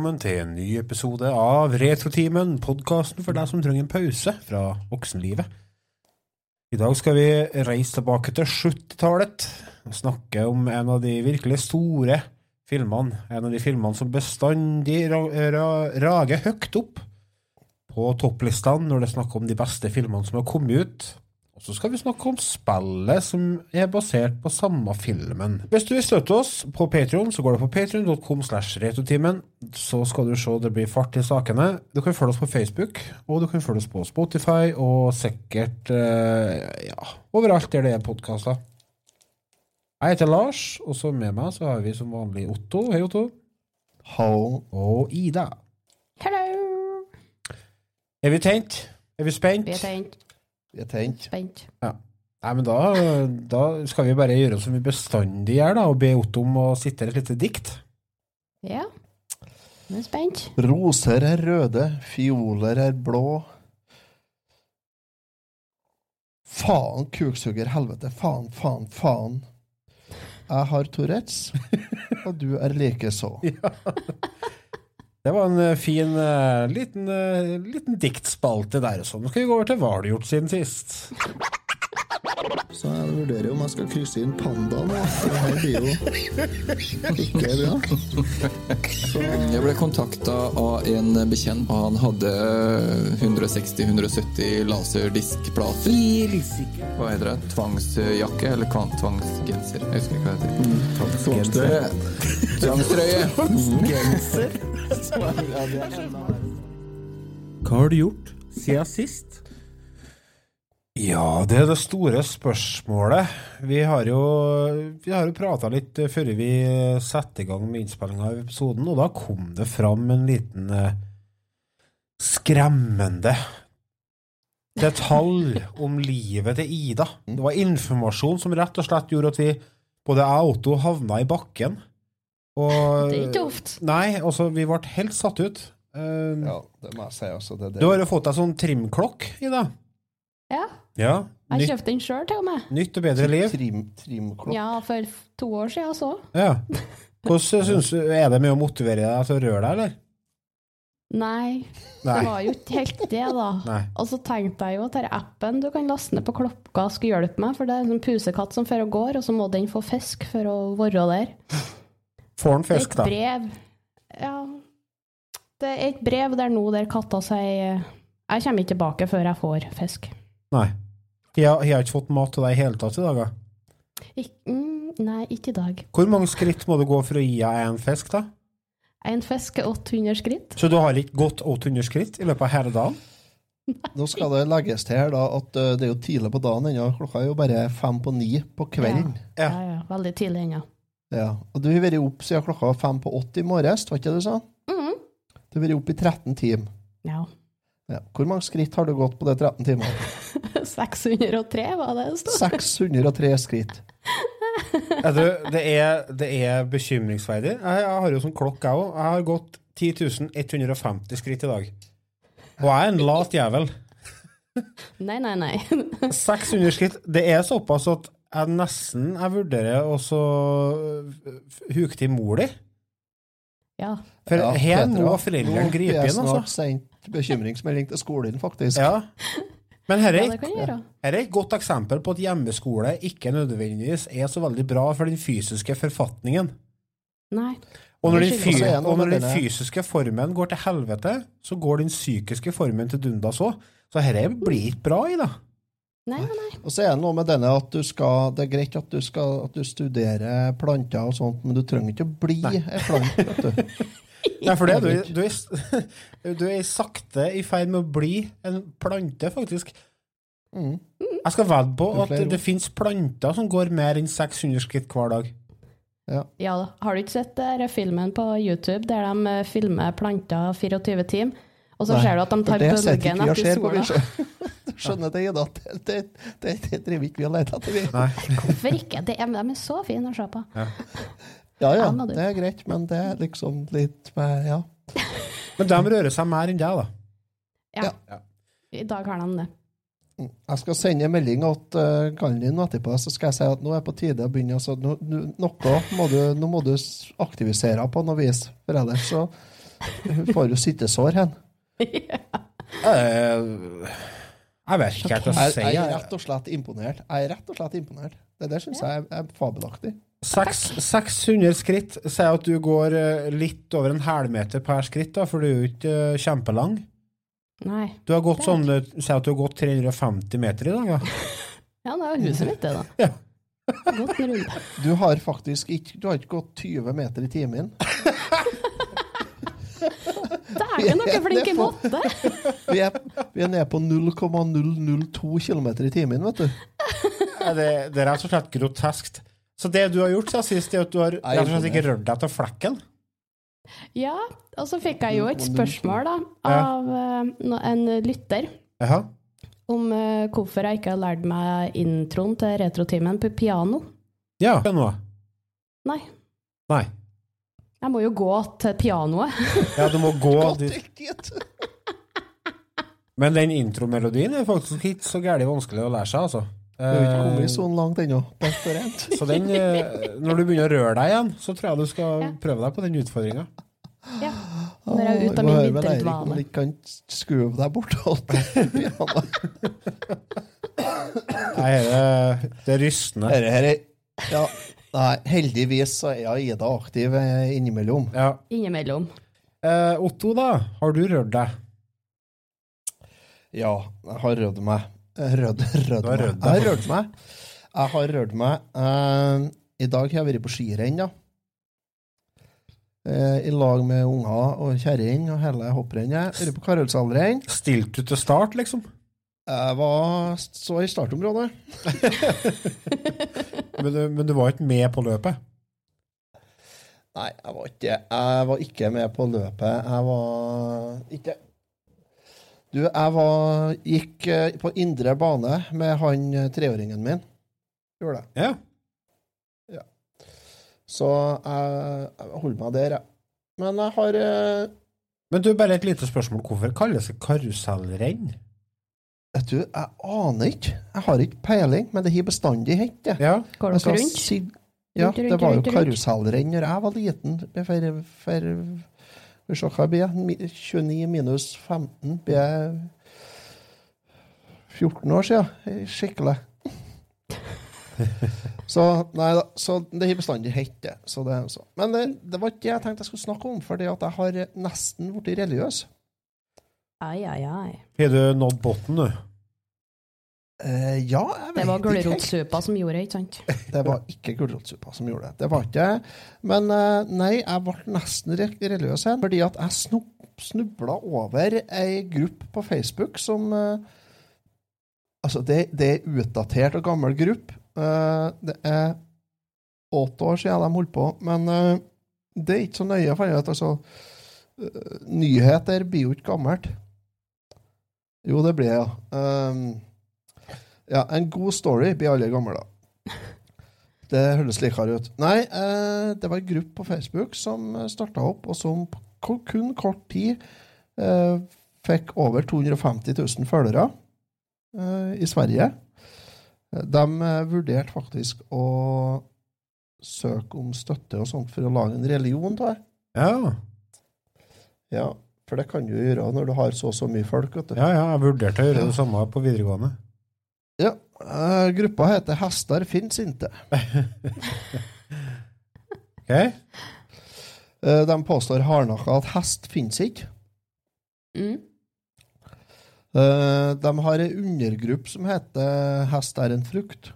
velkommen til en ny episode av Retrotimen, podkasten for deg som trenger en pause fra voksenlivet. I dag skal vi reise tilbake til 70-tallet og snakke om en av de virkelig store filmene. En av de filmene som bestandig ra ra rager høyt opp på topplistene når det er snakk om de beste filmene som har kommet ut. Og så skal vi snakke om spillet som er basert på samme filmen. Hvis du vil støtte oss på Patreon, så går det på patreon.com slash retotimen. Så skal du se det blir fart i sakene. Du kan følge oss på Facebook, og du kan følge oss på Spotify, og sikkert eh, ja, overalt der det er podkaster. Jeg heter Lars, og så med meg så har vi som vanlig Otto. Hei, Otto. Hall Og Ida. Hello! Er vi tent? Er vi spent? Vi er tent. Vi er tent. Spent. Nei, men da, da skal vi bare gjøre som vi bestandig gjør, da, og be Otto om å sitere et lite dikt. Ja. Nå er spent. Roser er røde, fioler er blå. Faen, kuksuger, helvete, faen, faen, faen. Jeg har Tourettes, og du er likeså. Det var en eh, fin eh, liten, eh, liten diktspalte der. og sånn. Nå skal vi gå over til hva har du gjort siden sist. Så jeg vurderer om jeg skal krysse inn panda Det her blir jo ikke bra. Så Jeg ble kontakta av en bekjent, og han hadde 160-170 laserdiskplater. Hva heter det? Tvangsjakke? Eller tvangsgenser? Jeg husker ikke hva det heter. tvangstrøye. Tvangstrøye! Hva har du gjort siden sist? Ja, det er det store spørsmålet. Vi har jo, vi jo prata litt før vi satte i gang med innspillinga av episoden, og da kom det fram en liten eh, skremmende detalj om livet til Ida. Det var informasjon som rett og slett gjorde at vi, både jeg og Otto, havna i bakken. Og, Det er ikke ofte. Nei, altså, vi ble helt satt ut. Eh, Ja, det må jeg si. også. det, Du har jo fått deg sånn trimklokk, Ida. Ja. Ja. Jeg Nytt, kjøpte den sjøl, til og med. nytt og bedre liv. Trim, trimklokk. Ja, for to år siden så. Ja. Hvordan synes du, Er det med å motivere deg til å røre deg, eller? Nei, det var jo ikke helt det, da. Nei. Og så tenkte jeg jo at denne appen du kan laste ned på klokka, skulle hjelpe meg, for det er en pusekatt som fører og går, og så må den få fisk for å være der. Får han Det er et brev Ja. Det er et brev der nå der katta sier Jeg kommer ikke tilbake før jeg får fisk. Nei. Jeg, jeg har ikke fått mat til deg i hele tatt i dag. da. Ik mm, nei, ikke i dag. Hvor mange skritt må du gå for å gi deg en fisk, da? En fisk er 800 skritt. Så du har ikke gått 800 skritt i løpet av hele dagen? Nå skal det legges til her da, at eh, det er jo tidlig på dagen ennå. Klokka er jo bare fem på ni på kvelden. Ja. Ja, ja. Veldig tidlig ennå. Ja. Og du har vært opp siden klokka var fem på åtte i morges, var ikke det du sa? Mhm. Du har vært opp i 13 timer. Ja. Ja. Hvor mange skritt har du gått på de 13 timene? 603 var det det sto. 603 skritt. ja, du, det, er, det er bekymringsverdig. Jeg, jeg har jo sånn klokk, jeg òg. Jeg har gått 10 150 skritt i dag. Og jeg er en lat jævel. Nei, nei, nei. 600 skritt. Det er såpass at jeg nesten jeg vurderer å så huke til mor di. Ja. For Ja, her Petra, må foreldrene nå gripe har jeg inn, snart altså. sendt bekymringsmelding til skolen, faktisk. Ja. Men her er, gjøre. her er et godt eksempel på at hjemmeskole ikke nødvendigvis er så veldig bra for den fysiske forfatningen. Nei. Og når, den, og når den fysiske formen går til helvete, så går den psykiske formen til dundas òg. Så dette blir ikke bra i, da. Nei, nei, nei. Og så er det noe med denne at du skal Det er greit at du, skal, at du studerer planter og sånt, men du trenger ikke å bli ei plante, vet du. Nei, for det, du, du, er, du er sakte i ferd med å bli en plante, faktisk. Mm. Jeg skal vedde på at det, det finnes planter som går mer enn 600 skritt hver dag. Ja, har du ikke sett der filmen på YouTube der de eh, filmer planter 24 timer, og så ser du at de tar bølgen etter sola? skjønner- det, Ida. Det, det, det, det driver ikke vi og leter etter, vi. Nei. Hvorfor ikke? Det de er så fine å se på. Ja ja, Ja, det er greit, men det er liksom litt med Ja. Men de rører seg mer enn deg, da. Ja. Ja. I dag har de det. Jeg skal sende en melding til uh, Gallen din etterpå, så skal jeg si at nå er det på tide å begynne. Altså, nå, nå, noe må du, nå må du aktivisere på noe vis, for ellers så, får du sittesår hen. Eh, Jeg vet ikke helt hva Jeg, skal si. jeg er rett og slett imponert. Jeg er rett og slett imponert. Det der syns jeg er, fabelaktig. 600 skritt sier at du går eh, litt over en halvmeter per skritt, da, for du er jo ikke eh, kjempelang. Nei. Du har gått sånn, sier at du har gått 350 meter i dag, ja. Ja, det er huset mitt, det, da. Ja. Du har faktisk ikke, du har ikke gått 20 meter i timen. Dæken, dere er flinke i matte! Vi er, vi er nede på 0,002 km i timen, vet du. Det, det er rett og slett groteskt. Så det du har gjort siden sist, er at du har rett og slett ikke rørt deg til flekken? Ja, og så fikk jeg jo et spørsmål da, av eh, en lytter Aha. om eh, hvorfor jeg ikke har lært meg introen til retrotimen på piano. Ja. Nå. Nei, Nei. Jeg må jo gå til pianoet. Ja, du må gå dit. Men den intromelodien er faktisk ikke så gærent vanskelig å lære seg, altså. Du har ikke Eh, kommet så langt ennå. Så den, eh, når du begynner å røre deg igjen, så tror jeg du skal prøve deg på den utfordringa. Ja. Når jeg er ute av min høre med Eirik om vinterdvale. han ikke kan skue deg bort. alt. Nei, det, det er rystende. Dette her er ja, Nei, heldigvis så er Ida aktiv eh, innimellom. Ja. Innimellom. Eh, Otto, da? Har du rørt deg? Ja, jeg har rørt meg. Rød, rød, rødd Du meg. rødd Jeg har rørt meg. Jeg har rørt meg. Eh, I dag har jeg vært på skirenn, da. Eh, I lag med unger og kjerring og hele hopprennet. Vært på Karolsallrenn. Stilte du til start, liksom? Jeg var så i startområdet. Men du, men du var ikke med på løpet? Nei, jeg var ikke Jeg var ikke med på løpet. Jeg var ikke Du, jeg var Gikk eh, på indre bane med han eh, treåringen min. Gjorde det. Ja. Så jeg, jeg holder meg der, jeg. Men jeg har eh, Men du, bare et lite spørsmål. Hvorfor kalles det karusellrenn? Vet du, jeg aner ikke. Jeg har ikke peiling, men det har bestandig hett det. Ja. Går dere rundt? Si, Ja, Rundt, rundt, det var jo karusellrenn når jeg var liten. For, for vi se hva blir 29 minus 15 blir jeg 14 år siden. Skikkelig. Så nei da, så det har bestandig hett det. Så. Men det, det var ikke det jeg tenkte jeg skulle snakke om, for jeg har nesten blitt religiøs. Ai, ai, ai. Har du nådd bunnen, du? Eh, ja, jeg vet ikke helt. gulrotsuppa som gjorde det, ikke sant? Det var ikke gulrotsuppa som gjorde det. Det var ikke Men eh, nei, jeg ble nesten re- religiøs igjen, fordi at jeg snubla over ei gruppe på Facebook som eh, Altså, det, det er utdatert og gammel gruppe. Eh, det er åtte år siden de holdt på, men det er ikke så nøye. For at, altså, eh, nyheter blir jo ikke gammelt. Jo, det blir det, ja. Um, ja, en god story blir alle gamle, da. Det høres likere ut. Nei, uh, det var en gruppe på Facebook som starta opp, og som på kun kort tid uh, fikk over 250 000 følgere uh, i Sverige. De vurderte faktisk å søke om støtte og sånt for å lage en religion av det. Ja. Ja, for det kan du jo gjøre når du har så og så mye folk. vet du. ja, ja. Jeg vurderte å gjøre det samme på videregående. Ja, Uh, Gruppa heter Hestar fins inte. Ok? Uh, De påstår hardnakka at hest finnes ikke. Mm. Uh, De har ei undergruppe som heter Hest er en frukt.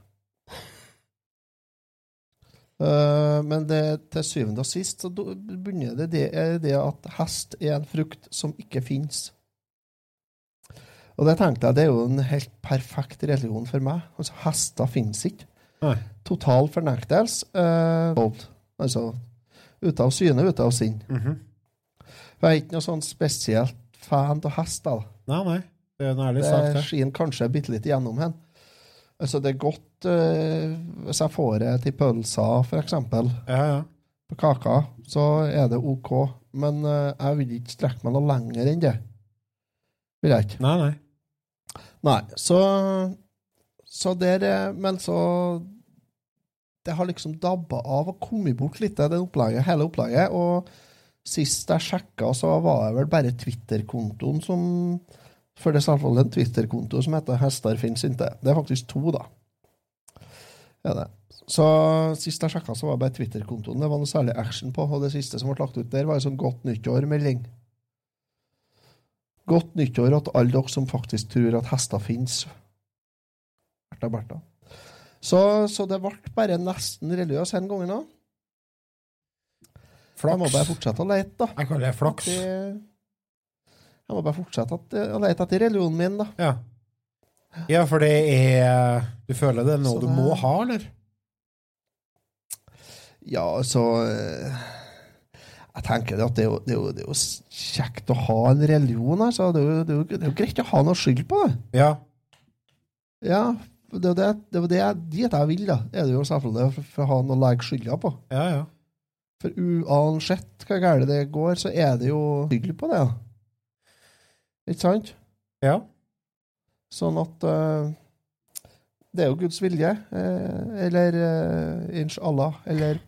Eh, Men det, til syvende og sist så bunner det det, er det at hest er en frukt som ikke finnes. Og det tenkte jeg, det er jo en helt perfekt religion for meg. Altså, Hester finnes ikke. Nei. Total fornektelse. eh, altså ute av syne, ute av sinn. Mm -hmm. jeg er ikke noe sånn spesielt fan av hester. da. Nei, nei. Det er en ærlig Det sak, det. skinner kanskje bitte litt igjennom hen. Altså, det er godt uh, hvis jeg får det til pølser, eksempel, Ja, ja. på kaka, så er det OK. Men uh, jeg vil ikke strekke meg noe lenger enn det. Vil jeg ikke. Nei, nei. Nei, så Så der eh, Men så Det har liksom dabba av og kommet bort litt det opplegget, hele opplegget. Og Sist jeg sjekka, så var det vel bare Twitter-kontoen som For det er selvfølgelig en Twitter-konto som heter 'Hester finnes ikke'. Det er faktisk to, da. Er det. Så sist jeg sjekka, så var det bare Twitter-kontoen det var noe særlig action på. Og det siste som ble lagt ut der, var en sånn godt nyttår-melding. Godt nyttår til alle dere som faktisk tror at hester fins. Bertha, Bertha. Så, så det ble bare nesten religiøs den gangen òg. Jeg må bare fortsette å lete, da. Jeg kaller det flaks. Det- Jeg må bare fortsette at, å lete etter religionen min, da. Ja. ja, for det er Du føler det er noe det... du må ha, eller? Ja, altså eh, Jeg tenker det at det er, jo, det, er jo, det er jo kjekt å ha en religion. Altså. Det, er jo, det, er jo, det er greit å ha noe skyld på det. Ja. Ja, det er det, det, er det dit jeg vil, da. Er det jo selvfølgelig for, for å ha noe å legge skylda på. Ja, ja. For uansett hva galt det går, så er det jo skyld på det. da. Ikke sant? Ja. Sånn at uh, Det er jo Guds vilje, uh, eller uh, inshallah, eller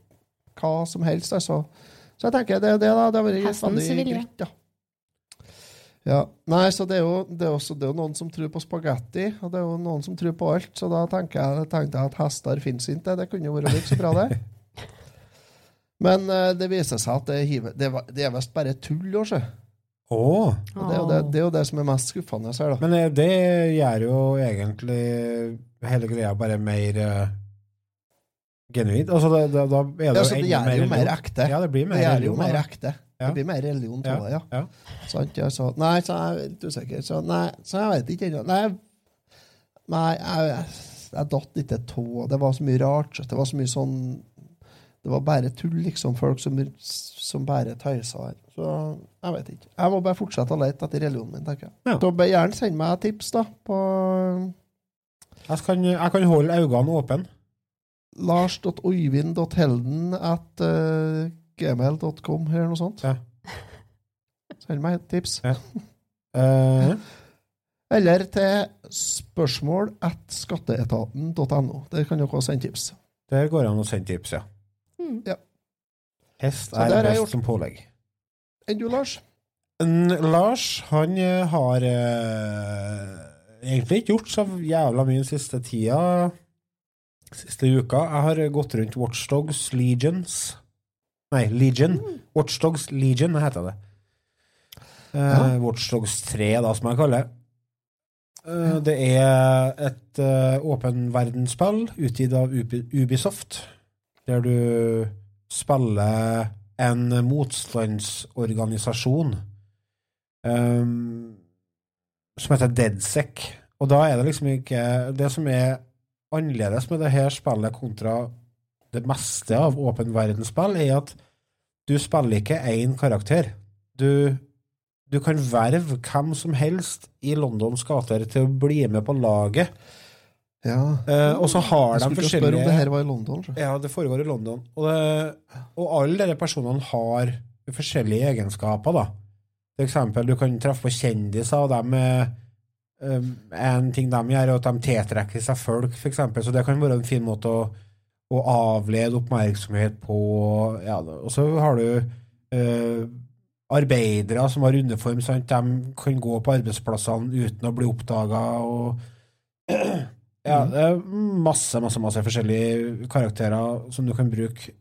hva som helst. Altså. Så jeg tenker det er det, da. Det har vært veldig vilje. greit, ja. Ja. Nei, så det er, jo, det, er også, det er jo noen som tror på spagetti, og det er jo noen som tror på alt. Så da tenker jeg, tenkte jeg at hester fins ikke. Det kunne jo vært litt så bra, det. Men uh, det viser seg at det, er hive- det, det er visst bare tull. Også. Å. Og det, er jo det, det det som er mest skuffende her, da. Men eh, det gjør jo egentlig hele greia bare mer uh, genuint. Altså, da, da, da er det Ja, så det gjør mer jo mer religion. ekte. Ja, det blir mer Det gjør jo mer ekte. Ja. Det blir mer religion av det, ja. ja. Sant? Ja, så, nei, så jeg er litt usikker. Så, nei, så jeg vet ikke ennå. Nei, nei jeg, jeg, jeg datt ikke tå. Det var så mye rart. Det var så mye sånn Det var bare tull, liksom. Folk som, som bare tøysa her. Så jeg vet ikke. Jeg må bare fortsette å lete etter religionen min, tenker jeg. Ja. Så gjerne sende meg tips, da, på Jeg kan, jeg kan holde øynene åpne. lars.oyvind.helden at uh, gmail.com, eller noe sånt. Ja. Send meg et tips. Uh. Eller til spørsmål at skatteetaten.no. Der kan dere sende tips. der går det an å sende tips, ja. Mm. Ja. Hest er det best som pålegg. Enn du, Lars? En, Lars, han eh, har eh, egentlig ikke gjort så jævla mye den siste tida. Siste uka. Jeg har gått rundt Watchdogs Legions. Nei, Legion. Watchdogs Legion heter det. Eh, Ja. Watchdogs 3, da, som jeg kaller det. Eh, Det er et uh, åpen verdensspill utgitt av Ubisoft, der du spiller en motstandsorganisasjon um, som heter DeadSec. Og da er det liksom ikke Det som er annerledes med det her spillet kontra det meste av åpen verdensspill, er at du spiller ikke én karakter. Du, du kan verve hvem som helst i Londons gater til å bli med på laget. Ja. Uh, og så har de til spørre om det her var i London. så. Ja, det foregår i London. Og, det, og alle disse personene har forskjellige egenskaper, da. For eksempel, du kan treffe på kjendiser, og de um, En ting de gjør, er at de tiltrekker seg folk, for eksempel. Så det kan være en fin måte å, å avlede oppmerksomhet på. Ja, og så har du uh, arbeidere som har uniform, sant? de kan gå på arbeidsplassene uten å bli oppdaga. Ja, det er masse, masse, masse forskjellige karakterer som du kan bruke.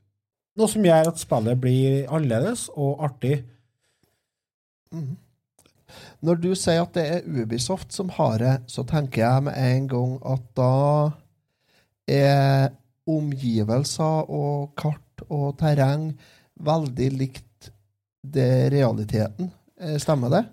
Noe som gjør at spillet blir annerledes og artig. Mm. Når du sier at det er Ubisoft som har det, så tenker jeg med en gang at da er omgivelser og kart og terreng veldig likt det realiteten. Eh, Stemmer det?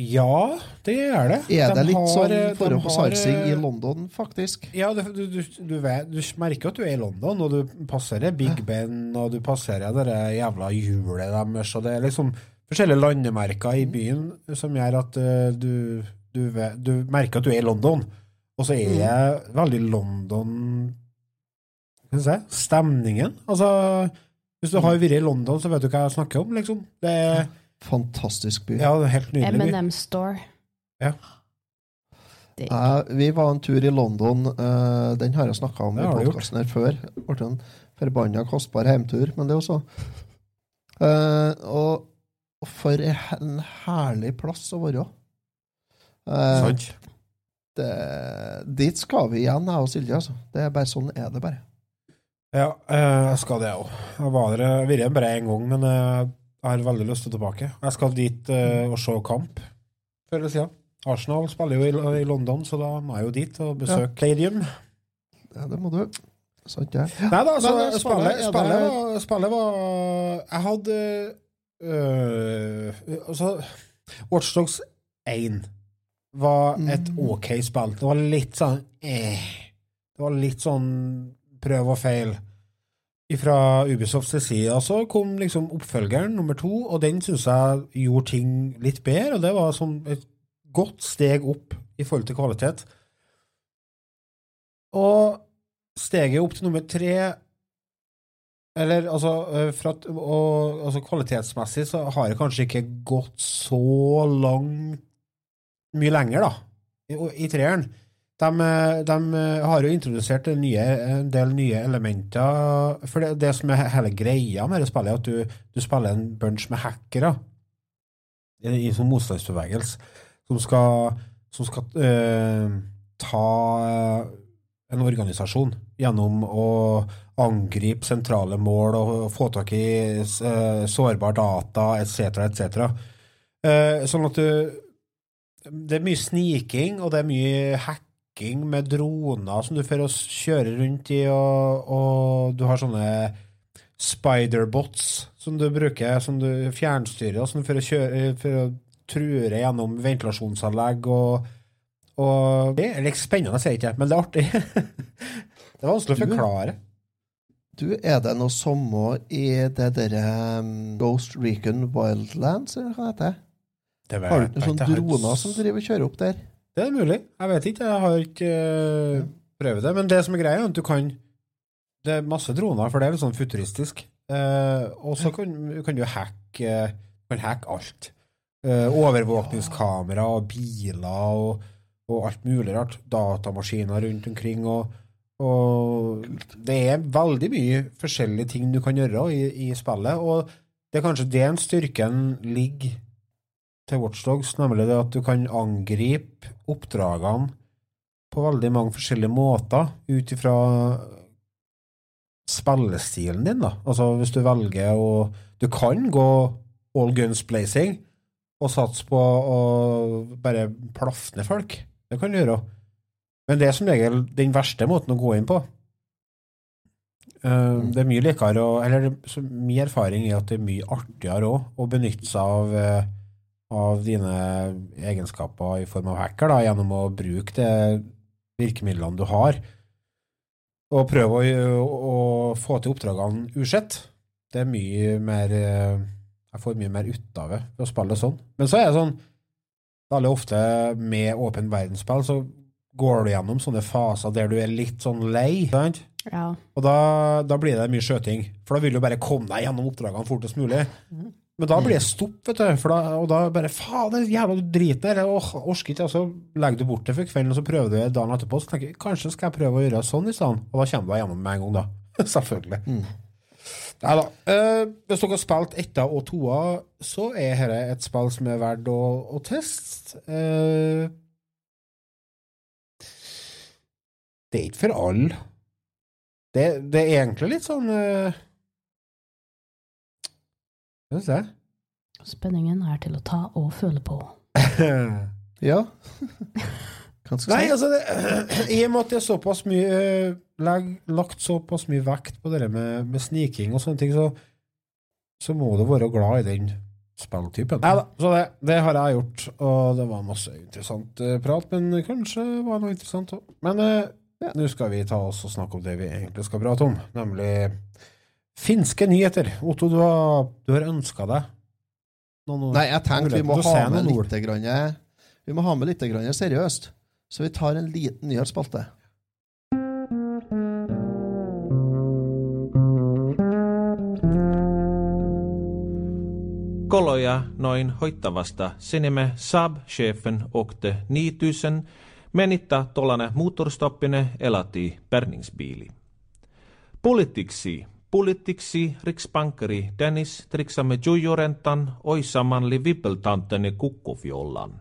Ja, det er det. Er De litt har- sånn forhold på sarsing i eh, London, faktisk? Ja, det, du, du, du, vet, du merker at du er i London, og du passerer Big Ben, og du passerer det jævla hjulet deres, og det er liksom forskjellige landemerker i byen som gjør at eh, du, du, vet, du merker at du er i London. Og så er det veldig London se Stemningen. Altså, hvis du har vært i London, så vet du hva jeg snakker om, liksom. Det er, Fantastisk by. ja, helt nydelig by. M&M Store. Ja. Eh, vi var en tur i London. Uh, den har jeg snakka om Det i podkasten her før. Det ble en forbanna kostbar heimtur, men det er jo så. Eh, og, og for en herlig plass å være. Eh, Sant? det, dit skal vi igjen, jeg og Silje. Altså. Det er bare Sånn er det bare. Ja, eh, jeg skal det òg. Jeg har vært bare én gang, men eh, jeg har veldig lyst til tilbake. Jeg skal dit uh, og se kamp før eller siden. Arsenal spiller jo i, i London, så da må jeg jo dit og besøke Stadium. Ja, det må du. Sant, det. Nei da, så Men, eh, spillet, spillet, spillet, var, spillet var Jeg hadde øh, Altså, Watchdogs 1 var et Mm. OK spill. Det var litt sånn eh. Det var litt sånn prøv og feil. Fra Ubisofts side så kom liksom oppfølgeren nummer to, og den syns jeg gjorde ting litt bedre, og det var sånn et godt steg opp i forhold til kvalitet. Og steget opp til nummer tre Eller altså, øh, fra, og, altså kvalitetsmessig så har det kanskje ikke gått så langt mye lenger, da, i, i treeren. De, øh, de øh, har jo introdusert nye, en del nye elementer. For det, det som er hele greia med det spillet, er at du, du spiller en bunch med hackere i, en sånn motstandsbevegelse som skal, som skal øh, ta en organisasjon gjennom å angripe sentrale mål og få tak i eh, sårbar data etc., etc. Eh, sånn at du Det er mye sniking, og det er mye hacking med droner som du får å kjøre rundt i, og, og du har sånne spiderbots som du bruker, som du fjernstyrer, som for, å kjøre for å trure gjennom ventilasjonsanlegg og og det er litt spennende, sier jeg ikke, men det er artig. det er vanskelig å forklare. Du, er det noe samme i det derre um, Ghost Recon Wildlands, eller hva det heter? Det vet Har du ikke noen sånne droner som driver og kjører opp der? Det er mulig. Jeg vet ikke. Jeg har ikke uh, prøvd det. Men det som er greia, er at du kan Det er masse droner, for det er litt sånn futuristisk. Uh, og så kan, kan du hacke, kan hacke alt. Uh, overvåkningskamera og biler og, og alt mulig rart. Datamaskiner rundt omkring. og og det er veldig mye forskjellige ting du kan gjøre i, i spillet, og det er kanskje den styrken ligger til Watchdogs, nemlig det at du kan angripe oppdragene på veldig mange forskjellige måter ut ifra spillestilen din, da. Altså hvis du velger å Du kan gå all guns blazing og satse på å bare plafne folk. Det kan du gjøre. Men det er som regel den verste måten å gå inn på. Eh, det er mye likere å Eller min erfaring er at det er mye artigere òg å benytte seg av, eh, av dine egenskaper i form av hacker, da, gjennom å bruke de virkemidlene du har, og prøve å, å få til oppdragene usett. Det er mye mer Jeg får mye mer ut av det ved å spille det sånn. Men så er det sånn Veldig ofte med åpen verdensspill så går du gjennom sånne faser der du er litt sånn lei. Sant? Ja. Og da, da blir det mye skjøting. For da vil du bare komme deg gjennom oppdragene fortest mulig. Men da blir det stopp, vet du. Da, og da bare Faen, det jævla du. Jeg or- orker ikke. Og så legger du bort det for kvelden, og så prøver du det dagen etterpå. Så tenker jeg kanskje skal jeg prøve å gjøre sånn i stedet. Og da kommer du deg gjennom med en gang, da. Selvfølgelig. Nei da. Eh, hvis dere har spilt etta og toa, så er dette et spill som er verdt å, å teste. Eh, det er ikke for alle. Det, det er egentlig litt sånn uh, Skal jeg. Spenningen er til å ta og føle på. Ja. Skal Nei, altså det, I og med at det er såpass mye legg, lagt såpass mye vekt på det med, med sniking og sånne ting, så, så må du være glad i den spilltypen. Nei da, så det, det har jeg gjort, og det var masse interessant eh, prat, men kanskje var det noe interessant òg. Men ja, nå skal vi ta oss og snakke om det vi egentlig skal prate om, nemlig finske nyheter. Otto, du har, du har ønska deg noen Nei, jeg tenkte vi må ha med litt, grann, vi må ha med litt grann seriøst. Så vi tar en liten nyhetsspalte. Koloja noin hoittavasta sinime Saab-chefen åkte 9000 menitta tollane motorstoppine elati bärgningsbiili. Politiksi Politiksi riksbankeri Dennis triksa med jojorentan oisamanli vippeltantene kukkufjollan.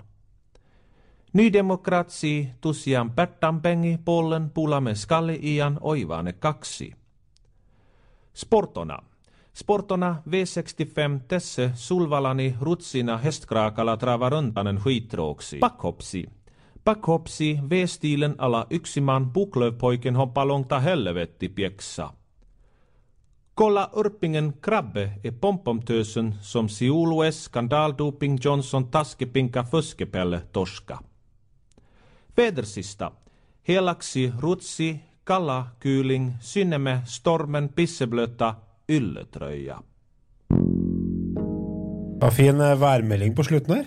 Nydemokratsi tusiaan Bertampengi pollen pulamme skalle ian oivane kaksi. Sportona. Sportona V65 tässä sulvalani rutsina hästkraakalla trava runtanen skittråksi. Backhopsi. Backhopsi V-stilen alla yksiman buklövpojken hoppa långta helvetti pjäxa. Kolla Urpingen krabbe är pompomtösen som Siulues skandaldoping Johnson taskepinka fuskepelle torska. Vädersista. Helaksi rutsi, kalla, kyling, synneme, stormen, pissebløta, ylletrøya. Det var fin eh, værmelding på slutten her.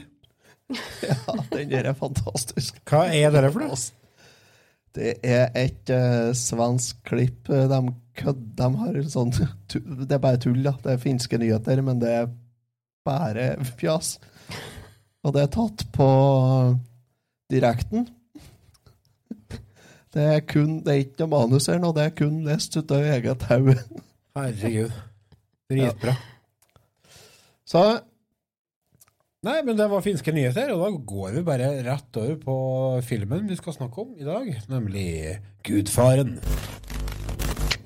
Ja, den der er fantastisk. Hva er det for noe? Det er et uh, svensk klipp. eh, De, kødd, de har sånn Det er bare tull, da. Det er finske nyheter, men det er bare fjas. Og det er tatt på direkten. Det er kun Det er ikke noe manus her nå, det er kun lest ut av eget hode. Herregud. Dritbra. Så Nei, men det var finske nyheter, og da går vi bare rett over på filmen vi skal snakke om i dag, nemlig Gudfaren.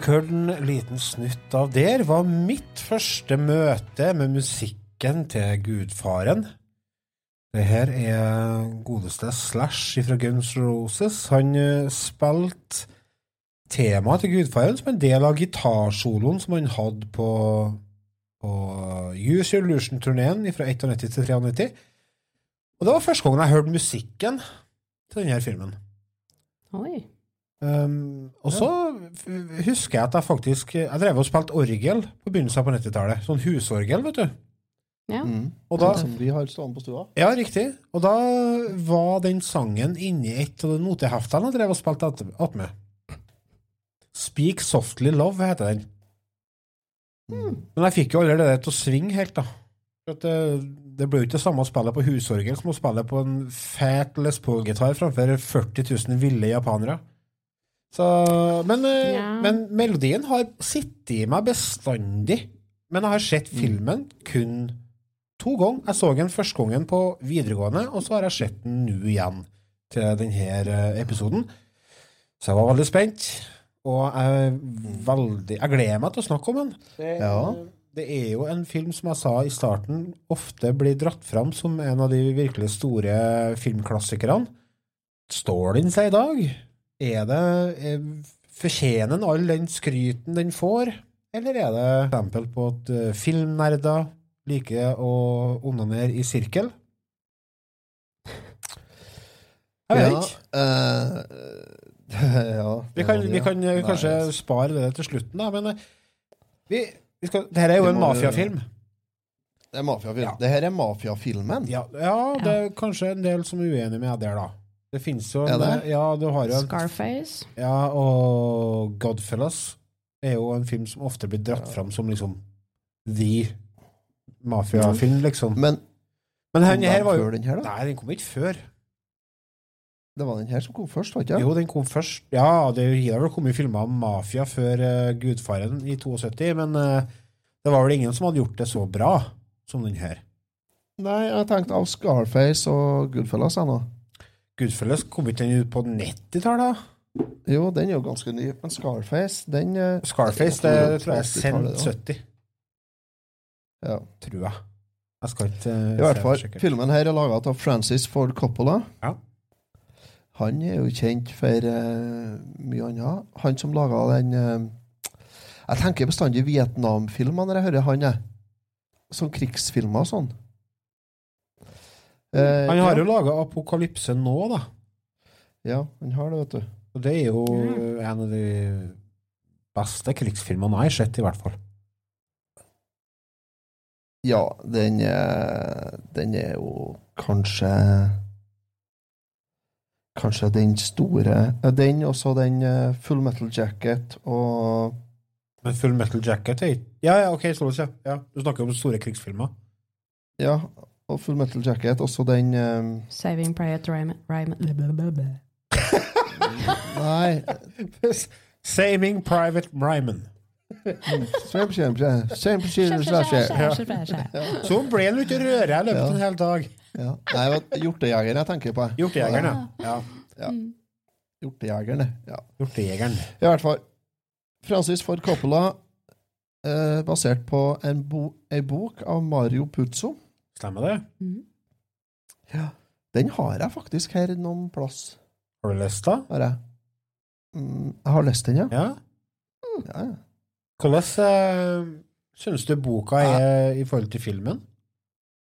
Dere hørte en liten snutt av der, var mitt første møte med musikken til Gudfaren. Det her er godeste Slash fra Guns Roses. Han eh, spilte temaet til Gudfaren som en del av gitarsoloen som han hadde på, på Use Your Illusion-turneen fra 91 til 93. Og det var første gangen jeg hørte musikken til denne filmen. Oi. Um, og så ja. husker jeg at jeg faktisk Jeg drev og spilte orgel på begynnelsen på 90-tallet. Sånn husorgel, vet du. Ja. mm. Og da, Som vi har stående på stua. ja, riktig. Og da var den sangen inni et av noteheftene jeg drev og spilte att- attmed. Speak Softly Love heter den. Men jeg fikk jo aldri det til å svinge helt, da. For at det, det ble jo ikke det samme å spille på husorgel som å spille på en fat Les Paul-gitar framfor 40 000 ville japanere. Så, men, eh, Ja. men melodien har sittet i meg bestandig. Men jeg har sett filmen kun to ganger. Jeg så den første gangen på videregående, og så har jeg sett den nå igjen til denne episoden. Så jeg var veldig spent. Og jeg, veldig, jeg gleder meg til å snakke om den. Det, Ja. det er jo en film som jeg sa i starten, ofte blir dratt fram som en av de virkelig store filmklassikerne. Står den seg i dag? Er det er, Fortjener den all den skryten den får? Eller er det et eksempel på at eh, filmnerder liker å onanere i sirkel? Jeg vet Ja, ikke. Uh, ja, Vi kan, vi kan eh, Nei, kanskje spare det til slutten, da, men eh, vi, vi skal, Dette er jo en mafiafilm. Det er mafiafilm. Ja. Det her er mafiafilmen. Ja, ja, det er kanskje en del som er uenig med deg der, da. Det fins jo en, det? Ja, du har jo en, Scarface. Ja, og Godfellas. er jo en film som ofte blir dratt fram som liksom the mafiafilm, liksom. Men Men den her var jo den her, da? Nei, den kom ikke før. Det var den her som kom først, var ikke det? Jo, den kom først. Ja, det har vel kommet filmer om mafia før uh, Gudfaren i 72, men uh, det var vel ingen som hadde gjort det så bra som den her. Nei, jeg tenkte av Scarface og Goodfellas, jeg nå. Goodfellas kom ikke den ut på 90-tallet? Jo, den er jo ganske ny, men Scarface, den eh, Scarface, det det tror jeg er sendt 70, Ja. tror jeg. Jeg skal ikke uh, I hvert fall, filmen her er laget av Francis Ford Coppola. Ja. Han er jo kjent for uh, mye annet. Han som laga den uh, Jeg tenker bestandig Vietnam-filmer når jeg hører han. Jeg. Sånn krigsfilmer og sånn. Eh, Han har ja. jo laga Apokalypse nå, da. Ja, han har det, vet du. Og det er jo en av de beste krigsfilmene jeg har sett, i hvert fall. Ja, den er, den er jo kanskje Kanskje den store eh, Den og så den eh, Full Metal Jacket og Men Full Metal Jacket er ikke Ja, ja, OK, slå oss, ja. ja. Du snakker om store krigsfilmer. Ja, og Full Metal Jacket. Også den um... Saving Private Ryan. Ryan. Nei Saving Private Ryman. Kjempe, kjempe, kjempe, kjempe, kjempe. Så ble han ute i røret i løpet av en hel dag. Ja. Nei, det var Hjortejeger jeg tenker på. Hjortejegeren, ja. ja. Hjortejegerne. Ja. Hjortejegeren. I hvert fall. Francis Ford Coppola, eh, basert på en, bo en bok av Mario Puzo. Stemmer det? Den har jeg faktisk her noen plass. Har du lest da? Har jeg. Mm, jeg har lest den, ja. Ja. ja, ja. Hvordan uh, syns du boka er i forhold til filmen?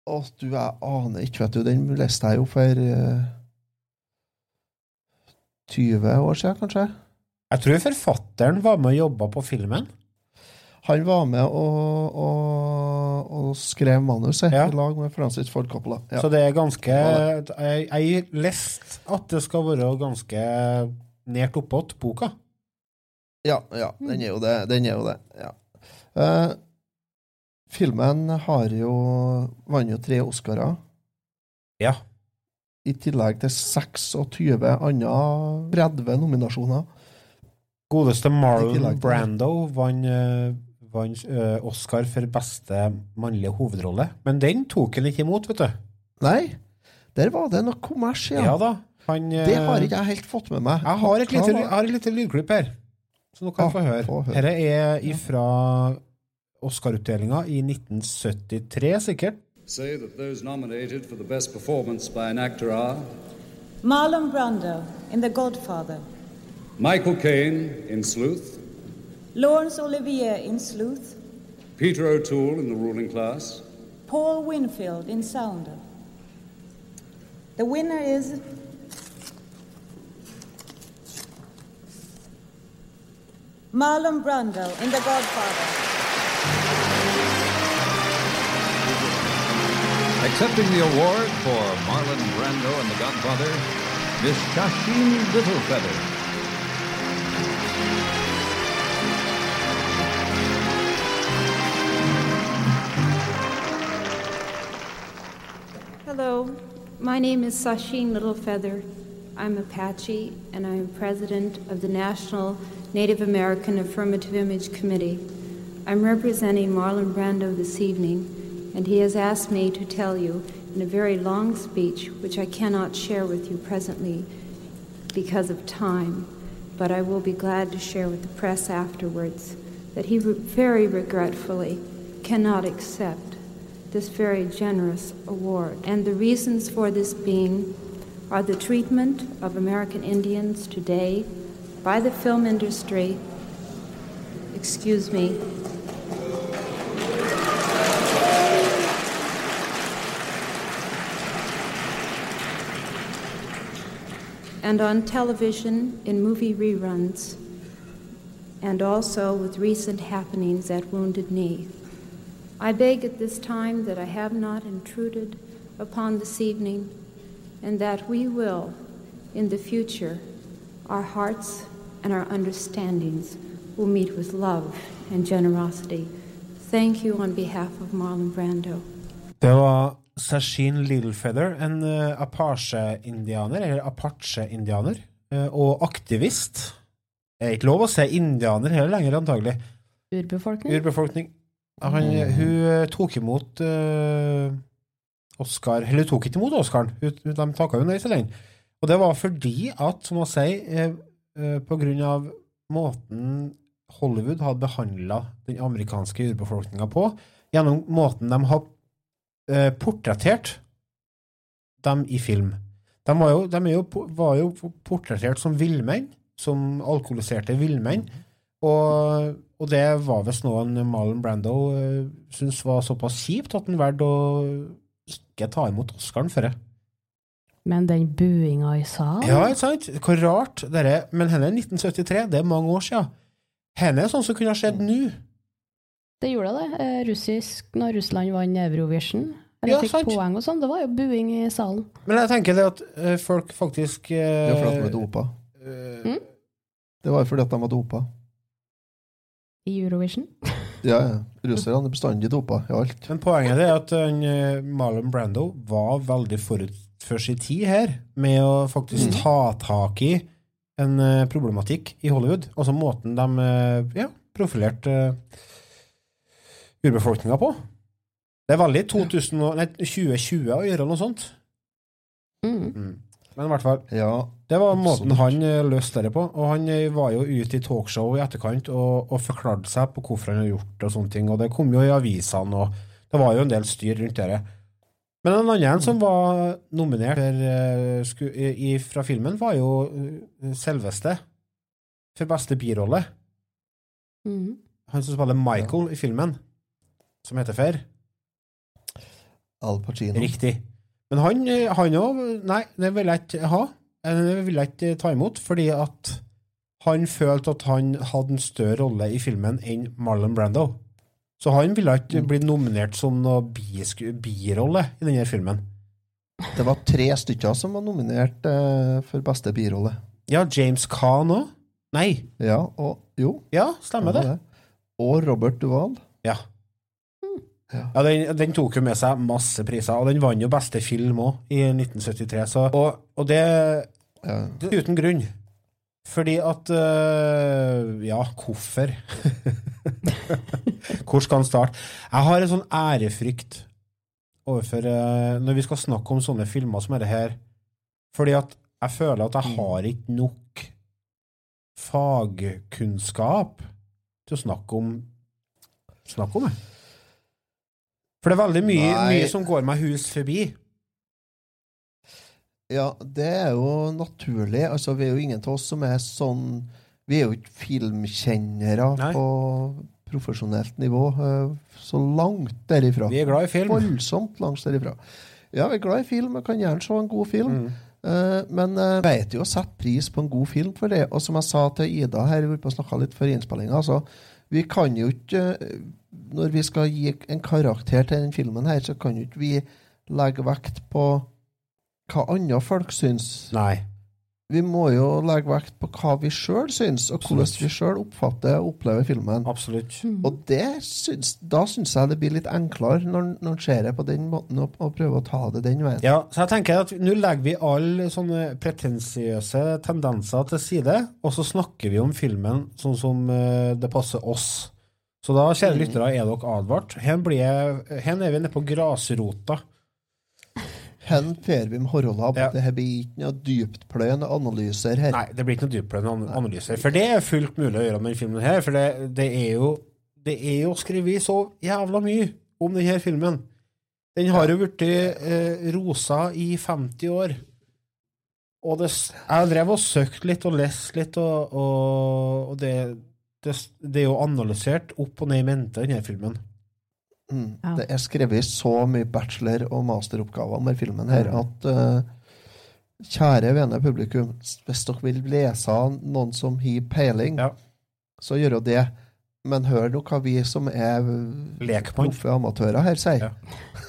Å, du, jeg aner ikke, vet du. Den leste jeg jo for uh, 20 år siden, kanskje. Jeg tror forfatteren var med og jobba på filmen. Han var med og, og, og skrev manuset Ja. i lag med Francis Ford Coppola. Ja. Så det er ganske Jeg jeg leste at det skal være ganske nært oppåt boka. Ja, ja, den er jo det. Den er jo det, ja. Eh, filmen har jo vant jo tre Oscarer, Ja. i tillegg til 26 andre 30 nominasjoner. Godeste Marlon Brando vant eh, vant, eh, Oscar for beste mannlige hovedrolle. Men den tok han ikke imot, vet du. Nei, der var det noe kommers, ja. Ja da. Han, eh, Det har ikke jeg helt fått med meg. Jeg har et lite, jeg har et lite lydklipp her, så nå kan Ja, få høre. få høre. Dette er ifra Oscar-utdelinga i 1973, sikkert. say that those nominated for the best performance by an actor are Marlon Brando in The Godfather, Michael Caine in Sleuth, Laurence Olivier in Sleuth, Peter O'Toole in The Ruling Class, Paul Winfield in Sounder. The winner is Marlon Brando in The Godfather. Accepting the award for Marlon Brando and The Godfather, Miss Shasheen Littlefeather. Hello, my name is Sasheen Littlefeather. I'm Apache, and I'm president of the National Native American Affirmative Image Committee. I'm representing Marlon Brando this evening, and he has asked me to tell you in a very long speech, which I cannot share with you presently because of time, but I will be glad to share with the press afterwards, that he very regretfully cannot accept this very generous award. And the reasons for this being are the treatment of American Indians today by the film industry, excuse me, and on television in movie reruns, and also with recent happenings at Wounded Knee. I beg at this time that I have not intruded upon this evening, and that we will, in the future, our hearts and our understandings will meet with love and generosity. Thank you on behalf of Marlon Brando. Det var Sashin Littlefeather, en uh, Apache-indianer, eller Apache-indianer, eh, og aktivist. Det er ikke lov å si indianer heller lenger, antagelig. Urbefolkning. Urbefolkning. Han, hun eh, tok imot uh, Oscar Eller hun tok ikke imot Oscaren, de takka jo nei til den. Og det var fordi at, som hun sier, eh, på grunn av måten Hollywood hadde behandla den amerikanske urbefolkninga på, gjennom måten de har uh, portrettert dem i film. De var jo, de jo, var jo portrettert som villmenn, som alkoholiserte villmenn. Og, og det var visst noe Marlon Brando uh, syntes var såpass kjipt at han valgte å ikke ta imot Oscaren for det. Men den buinga i salen Ja, ikke sant? Hvor rart. Dere. Men henne er 1973, det er mange år siden. Henne er sånn som kunne ha skjedd nå. Det gjorde det. Eh, Russisk, når Russland vant Eurovision, eller Ja, fikk sant. poeng og sånn, det var jo buing i salen. Men jeg tenker det at eh, folk faktisk Det var fordi de var uh, dopa. Mm? Det var fordi at de var dopa. I Eurovision. Ja, ja. Russerne er bestandig dopa i alt. Men poenget er at eh, Marlon Brando var veldig forut for sin tid her, med å faktisk Mm. ta tak i en uh, problematikk i Hollywood. Altså måten de uh, ja, profilerte uh, urbefolkninga på. Det er veldig 2000, og- nei, 2020 å gjøre noe sånt. Mm. Men i hvert fall, Ja, det var måten absolutt. han eh, løste det på. Og han eh, var jo ute i talkshow i etterkant og, og forklarte seg på hvorfor han hadde gjort det og sånne ting. Og det kom jo i avisene, og det var jo en del styr rundt det. Men en annen som var nominert for, eh, i, fra filmen, var jo selveste for beste birolle. Mm. Han som spiller Michael i filmen, som heter Fair. Al Pacino. Riktig. Men han eh, han òg Nei, det vil jeg ikke ha. Eh, Det vil jeg ikke ta imot, fordi at han følte at han hadde en større rolle i filmen enn Marlon Brando. Så han ville ikke bli nominert som noen birolle i denne filmen. Det var tre stykker som var nominert eh, for beste birolle. Ja, James Caan òg? Nei. Ja, og jo. Ja, stemmer det. det. Og Robert Duvall. Ja. Ja, den, den tok jo med seg masse priser, og den vant jo beste film òg, i 1973. Så, og, og det, det er uten grunn. Fordi at øh, Ja, hvorfor? Hvor skal han starte? Jeg har en sånn ærefrykt overfor øh, Når vi skal snakke om sånne filmer som dette her, fordi at jeg føler at jeg har ikke nok fagkunnskap til å snakke om Snakke om det. For det er veldig mye, mye som går meg hus forbi. Ja, det er jo naturlig. Altså, vi er jo ingen av oss som er sånn Vi er jo ikke filmkjennere Nei. på profesjonelt nivå. eh, Så langt derifra. Vi er glad i film. Voldsomt langt derifra. Ja, vi er glad i film. Jeg kan gjerne se en god film. Mm. Uh, men jeg vet jo å sette pris på en god film for det. Og som jeg sa til Ida her, vi snakka litt før innspillinga, altså, vi kan jo ikke Når vi skal gi en karakter til den filmen her, så kan jo ikke vi legge vekt på hva andre folk syns. Nei. Vi må jo legge vekt på hva vi sjøl syns, og hvordan vi sjøl oppfatter og opplever filmen. Absolutt. Og det syns, da syns jeg det blir litt enklere når når en ser det på den måten, og, og prøver å ta det den veien. Ja, så jeg tenker at nå legger vi alle sånne pretensiøse tendenser til side, og så snakker vi om filmen sånn som eh, det passer oss. Så da, kjære Mm. lyttere, er dere advart. Her, blir her er vi nede på grasrota. Hen fer vi med Horolab. Det her blir ikke noe dyptpløyende analyser her. Nei, det blir ikke noe dyptpløyende analyser. For det er fullt mulig å gjøre med denne filmen her, for det, det er jo det er jo skrevet så jævla mye om denne filmen. Den har jo blitt eh, rosa i 50 år. Og det, jeg drev og søkte litt og leste litt, og, og, og det, det, det er jo analysert opp og ned i mente, denne filmen. Mm. Det er skrevet så mye bachelor- og masteroppgaver om denne filmen her at uh, kjære vene publikum, hvis dere vil lese noen som har peiling, så gjør jo det. Men hør nå hva vi som er Lekmann. proffe amatører her, sier. Ja.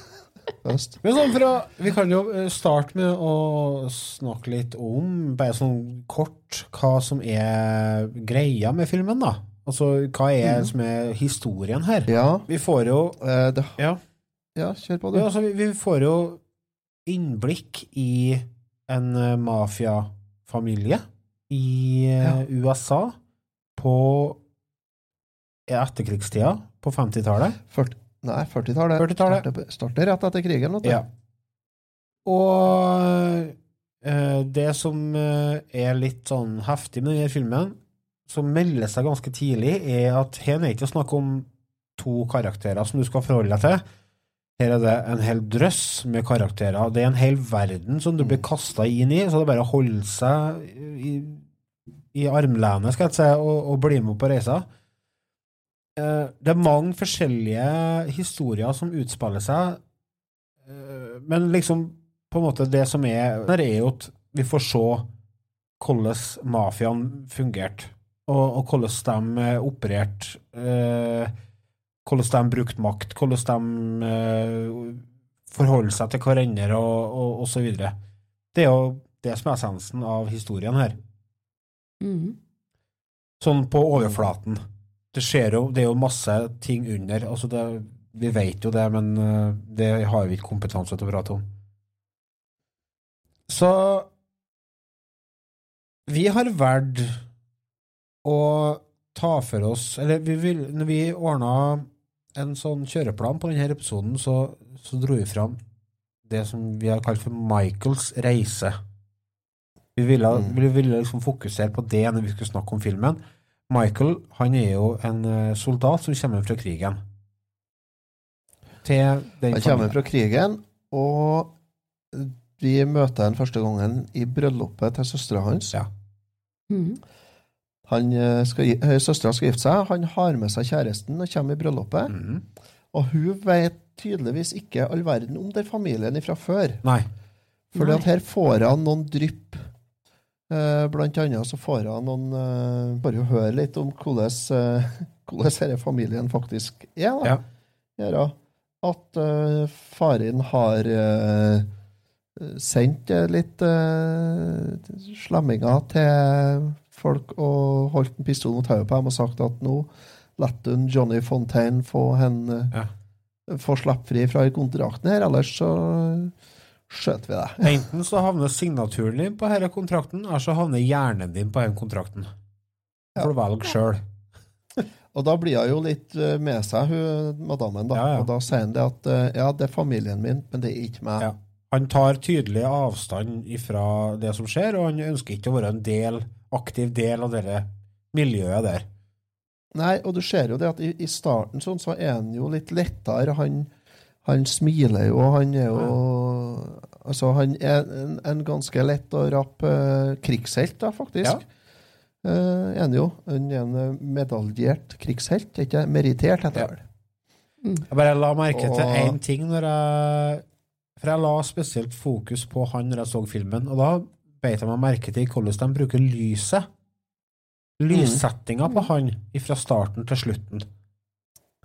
Men sånn fra, Vi kan jo eh, starte med å snakke litt om, bare sånn kort, hva som er greia med filmen, da. Altså, hva er det som er historien her? Ja. Vi får jo Eh, det, Ja. ja, kjør på, du. Ja, altså, vi, vi får jo innblikk i en uh, mafiafamilie i eh, USA på etterkrigstida, på 50-tallet. 40, nei, 40-tallet. 40-tallet. Starter- Starter rett etter krigen, vet du. Ja. Og uh, det som er litt sånn heftig med denne filmen, som melder seg ganske tidlig, er at her er det ikke snakk om to karakterer som du skal forholde deg til. Her er det en hel drøss med karakterer. Det er en hel verden som du blir kasta inn i, så det er bare å holde seg i, i armlenet, skal jeg si, og, og bli med på reisa. Eh, Det er mange forskjellige historier som utspiller seg, eh, men liksom på en måte det som er der er jo at vi får se hvordan mafiaen fungerte, og, og hvordan de eh, opererte, eh, hvordan de brukte makt, hvordan de eh, forholder seg til hverandre, og, og, og så videre. Det er jo det som er essensen av historien her. Mm. Sånn på overflaten. Det skjer jo, det er jo masse ting under. Altså det, vi vet jo det, men eh, det har vi ikke kompetanse til å prate om. Så vi har valgt å ta for oss Eller vi vil, når vi ordna en sånn kjøreplan på denne episoden, så, så dro vi fram det som vi har kalt for Michaels reise. Vi ville, Mm. vi ville liksom fokusere på det når vi skulle snakke om filmen. Michael han er jo en eh, soldat som kommer fra krigen. Til den Han kommer familien. fra krigen, og vi møter han første gangen i bryllupet til søstera hans. Mhm. Han eh, skal, eh, Søstera skal gifte seg, han har med seg kjæresten og kommer i bryllupet. Mm. Og hun vet tydeligvis ikke all verden om den familien fra før. Nei. Fordi at her får han noen drypp. Eh, blant annet så får han noen Bare høre litt om hvordan, hvordan denne familien faktisk er. da. Ja. At faren har sendt litt slemminger til folk og holdt en pistol mot hodet på dem og sagt at nå lar du Johnny Fontaine få, hen, ja. få slippe fri fra kontrakten her, ellers så skjøter vi deg. Enten så havner signaturen din på denne kontrakten, eller så havner hjernen din på denne kontrakten. For å velge sjøl. Og da blir hun jo litt eh, med seg, hun madammen, da. Ja, ja. Og da sier han det at eh, ja, det er familien min, men det er ikke meg. Ja. Han tar tydelig avstand fra det som skjer, og han ønsker ikke å være en del, aktiv del av det miljøet der. Nei, og du ser jo det at i, i starten sånn, så er han jo litt lettere. Han, han smiler jo, og han er jo Altså, han er en, en ganske lett og rapp eh, krigshelt, da, faktisk. Eh, er han jo. Han er en eh, medaljert krigshelt, ikke merittert, heter det vel. Jeg bare la merke til Og- én ting når jeg For jeg la spesielt fokus på han når jeg så filmen, og da beit jeg meg merke til hvordan de bruker lyset. Lyssettinga på han fra starten til slutten.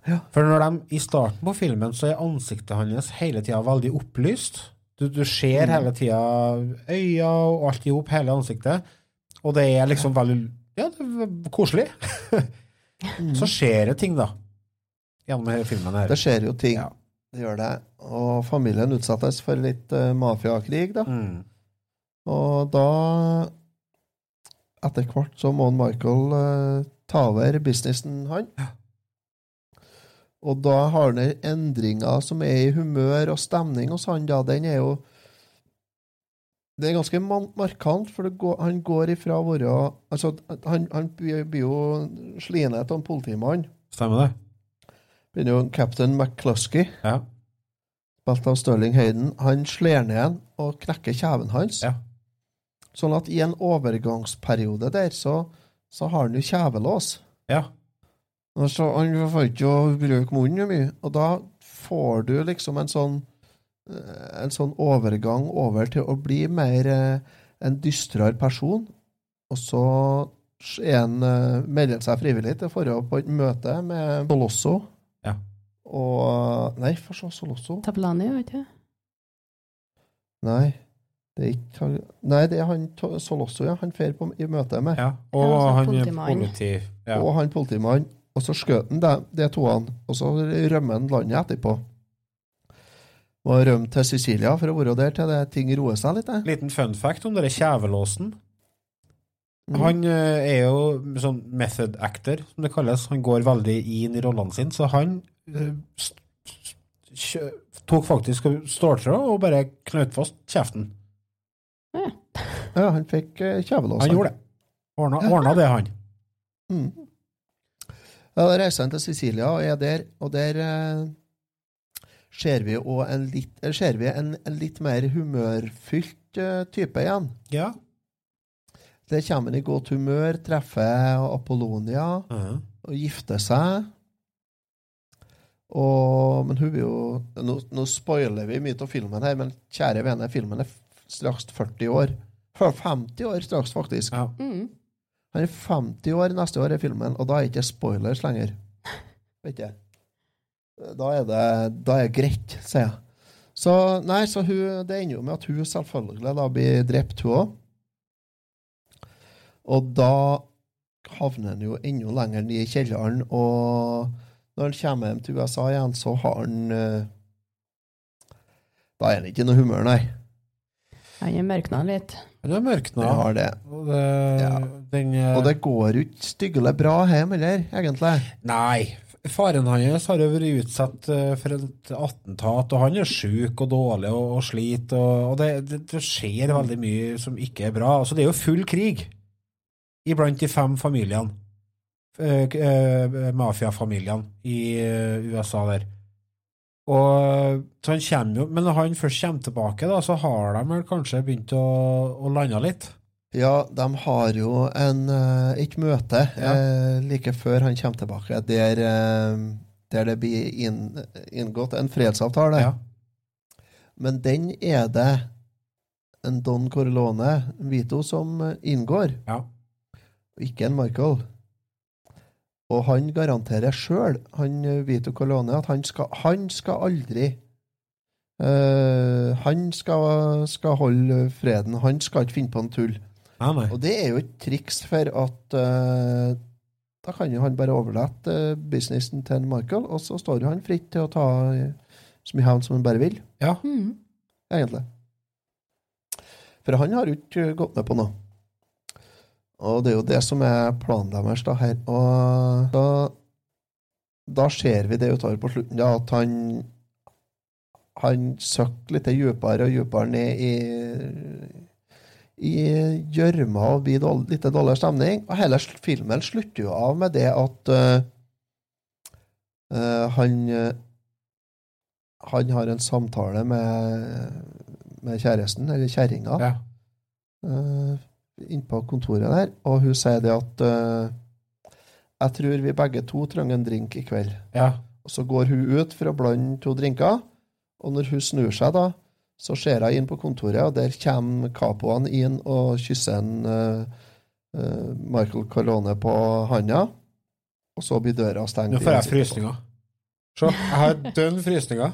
Ja. For når de i starten på filmen så er ansiktet hans hele tida veldig opplyst. Du, du ser hele tida øya og alt i hop, hele ansiktet. Og det er liksom veldig Ja, det er koselig. Så skjer det ting, da. Gjennom hele filmen her. Det skjer jo ting. Det gjør det. Og familien utsettes for litt uh, mafiakrig, da. Mm. Og da Etter hvert så må Michael uh, ta over businessen, han. Og da har han endringer som er i humør og stemning hos han, da. Den er jo Det er ganske markant, for det går, han går ifra å være Altså, han, han blir jo slinete av en politimann. Stemmer det? Begynner jo Captain McCluskey, Ja. spilt av Sterling Hayden. Han slår ned og knekker kjeven hans. Ja. Sånn at i en overgangsperiode der, så, så har han jo kjevelås. Ja. Så Han får ikke å bruke munnen mye. Og da får du liksom en sånn eh, en sånn overgang over til å bli mer eh, en dystrere person. Og så er han, eh, melder han seg frivillig til dra på et møte med Solosso. Ja. Og Nei, for så Solosso. Tablani, vet du. Nei. Det er han- Nei, det er han Solosso, ja. Han fer i møte med. Ja, og Ja, altså han politimann. politi... Ja. Og han politimannen. Og så skjøt han det, de toene, og så rømmer han landet etterpå. Må rømme til Sicilia for å være der til det ting roer seg litt. Jeg. Liten fun fact om denne kjevelåsen. Mm. Han eh, er jo sånn method actor, som det kalles. Han går veldig inn i rollene sine, så han eh, tok faktisk ståltråd og bare knøt fast kjeften. Ja, han fikk uh, kjevelås. Han gjorde det. Ordna, ordna det, han. Mm. Ja, da reiser han til Sicilia og er der, og der eh, ser vi en litt, eller ser vi en, en litt mer humørfylt eh, type igjen. Ja. Der kommer han i godt humør, treffer Apollonia Mhm. og gifter seg. Og, men hun vil jo nå, nå spoiler vi mye av filmen her, men kjære vene, filmen er straks 40 år. 50 år straks, faktisk. Mm. Han er 50 år neste år i filmen, og da er det ikke spoilers lenger. Vet ikke. Da er det, da er greit, sier jeg. Så nei, så hun, det ender jo med at hun selvfølgelig da blir drept, hun òg. Og da havner han jo enda lenger ned i kjelleren, og når han kommer hjem til USA igjen, så har han eh, Da er han ikke i noe humør, nei. Han har mørkna litt. Han er mørkna. Det har det. Og det, den, eh, Og det går jo ikke styggelig bra hjem heller, egentlig. Nei. Faren hans har jo vært utsatt eh, for et attentat, og han er sjuk og dårlig og, og sliter. Og, og det, det, det skjer veldig mye som ikke er bra. Altså, det er jo full krig iblant de fem familiene. eh, eh, Mafiafamiliene i eh, USA der. Og så han kommer jo, Men når han først kommer tilbake, da, så har de vel kanskje begynt å, å lande litt. Ja, de har jo en, eh, et møte Ja. eh, like før han kommer tilbake, der, eh, der det blir inn, inngått en fredsavtale. Ja. Men den er det en Don Corleone, Vito, som eh, inngår, ja. ikke en Michael. Og han garanterer sjøl, han eh, Vito Colone, at han skal, han skal aldri eh, Han skal, skal holde freden. Han skal ikke finne på en tull. Og det er jo et triks for at eh, da kan jo han bare overlate eh, businessen til Michael, og så står jo han fritt til å ta så mye hevn som han bare vil. Ja. Egentlig. For han har jo ikke gått med på noe. Og det er jo det som er planen deres da her. Og da, da ser vi det utover på slutten, da, at han han søkker litt dypere og dypere ned i i gjørma og blir litt dårligere stemning. Og hele filmen slutter jo av med det at uh, eh, han eh, han har en samtale med, med kjæresten, eller kjerringa, Ja. Inne på kontoret der, og hun sier det at uh, jeg tror vi begge to trenger en drink i kveld. Ja. Og så går hun ut for å blande to drinker, og når hun snur seg da, så ser hun inn på kontoret, og der kommer capoen inn og kysser en uh, Michael Carlone på handa, og så blir døra stengt. Nå får jeg frysninger. Se, jeg har dønn frysninger.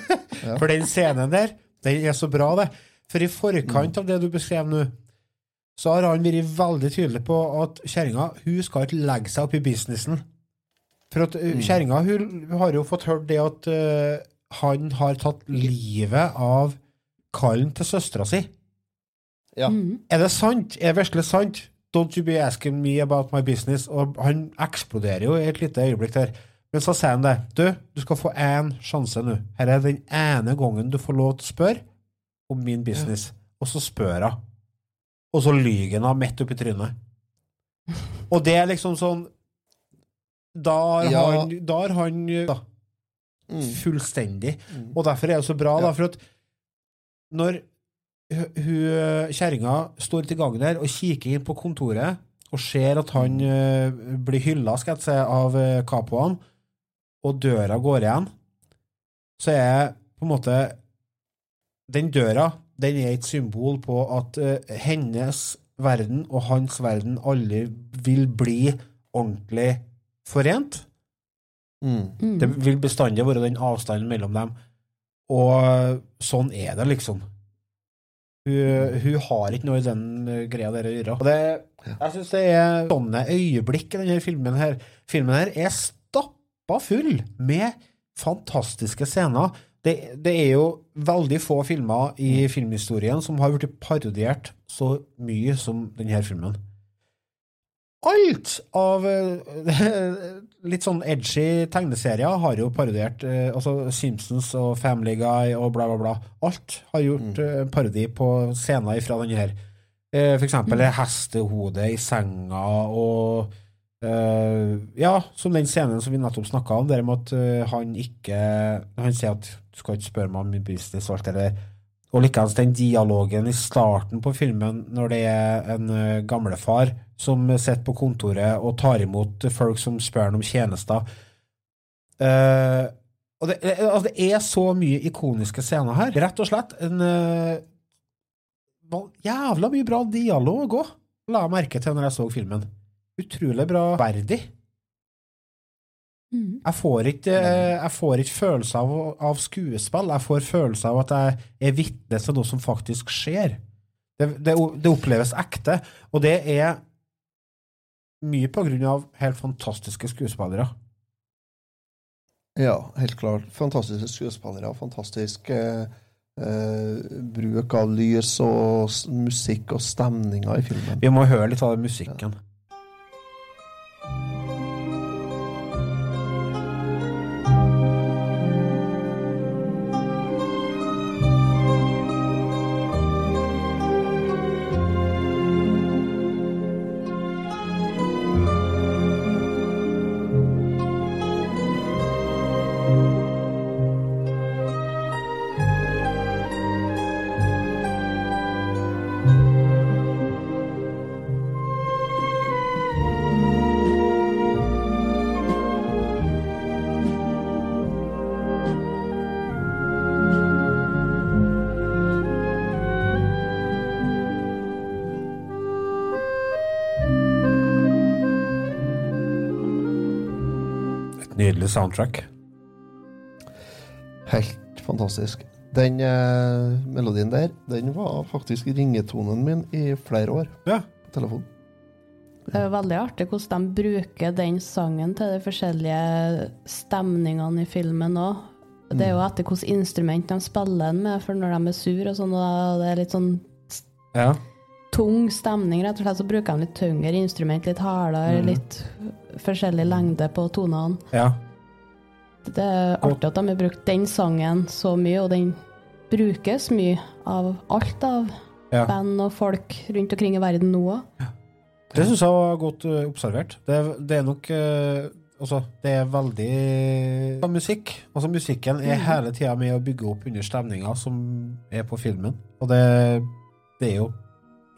For den scenen der, den er så bra, det. For i forkant av det du beskrev nå, så har han vært veldig tydelig på at kjerringa hun skal ikke legge seg opp i businessen. For at mm. kjerringa hun har jo fått hørt det at uh, han har tatt livet av kallen til søstera si. Ja. Er det sant? Er det virkelig sant? Don't you be asking me about my business. Og han eksploderer jo i et lite øyeblikk der. Men så sier han det. Du, du skal få én sjanse nå. Her er den ene gangen du får lov til å spørre om min business. Og så spør hun. Og så lyver han henne midt oppi trynet. Og det er liksom sånn Da har Ja. han, da har han da, fullstendig. Og derfor er det så bra, da, for at når hun kjerringa står til gangen der og kikker inn på kontoret og ser at han eh, blir hylla skal jeg si, av uh, capoene, og døra går igjen, så er på en måte Den døra den er et symbol på at uh, hennes verden og hans verden aldri vil bli ordentlig forent. Mm. Det vil bestandig være den avstanden mellom dem. Og sånn er det, liksom. Hun, hun har ikke noe i den eh, greia der å gjøre. Og det, jeg syns det er sånne øyeblikk i denne filmen her. Filmen her er stappa full med fantastiske scener. Det, det er jo veldig få filmer i filmhistorien som har blitt parodiert så mye som denne filmen. Alt av eh, litt sånn edgy tegneserier har jo parodiert. eh, altså Simpsons og Family Guy og bla, bla, bla. Alt har gjort eh, parodi på scener fra denne her. For eksempel hestehodet i senga og Uh, Ja, som den scenen som vi nettopp snakka om, der med at han ikke Han sier at du skal ikke spørre meg om min business og alt det der. Og likeens den dialogen i starten på filmen, når det er en gamlefar som sitter på kontoret og tar imot folk som spør ham om tjenester. Uh, og det, altså det er så mye ikoniske scener her. Rett og slett en uh, jævla mye bra dialog òg, la jeg merke til når jeg så filmen. Utrolig bra verdig. Jeg får ikke, eh, jeg får ikke følelse av, av skuespill, jeg får følelse av at jeg er vitne til noe som faktisk skjer. Det, det, det oppleves ekte, og det er mye på grunn av helt fantastiske skuespillere. Ja, helt klart. Fantastiske skuespillere. Fantastisk eh, eh, bruk av lys og musikk og stemninger i filmen. Vi må høre litt av den musikken. Et nydelig soundtrack. Helt fantastisk. Den eh, melodien der, den var faktisk ringetonen min i flere år. Ja. På telefon. Det er jo veldig artig hvordan de bruker den sangen til de forskjellige stemningene i filmen òg. Det er jo etter hvilket instrument de spiller den med, for når de er sur og sånn, og det er litt sånn Ja. Tung stemning, rett og slett, så bruker de litt tyngre instrument, litt hardere, Mm. litt forskjellig lengde på tonene. ja. Det er artig at de har brukt den sangen så mye, og den brukes mye av alt av Ja. band og folk rundt omkring i verden nå òg. Det syns jeg var godt eh, observert. Det, det er nok eh, Altså, det er veldig musikk. Altså, musikken er Mhm. hele tida med å bygge opp under stemninga som er på filmen. Og det, det er jo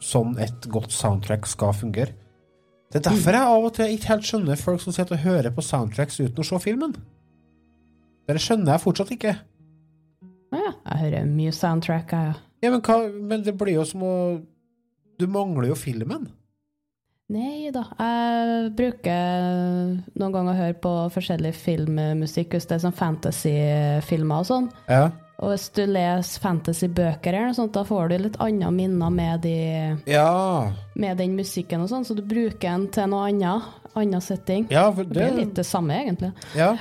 sånn et godt soundtrack skal fungere. Det er derfor jeg av og til ikke helt skjønner folk som sitter og hører på soundtracks uten å se filmen. Det skjønner jeg fortsatt ikke. Ja, jeg hører mye soundtrack, jeg. Ja. Ja, men, hva, men det blir jo som å Du mangler jo filmen. Nei da. Jeg bruker noen ganger å høre på forskjellig filmmusikk hvis det er sånn fantasyfilmer og sånn. Ja. Og hvis du leser fantasybøker, eller noe sånt, da får du litt andre minner med, de, Ja. med den musikken og sånn, så du bruker den til noe annet. Annen setting. Ja, for det blir litt det samme, egentlig. Ja.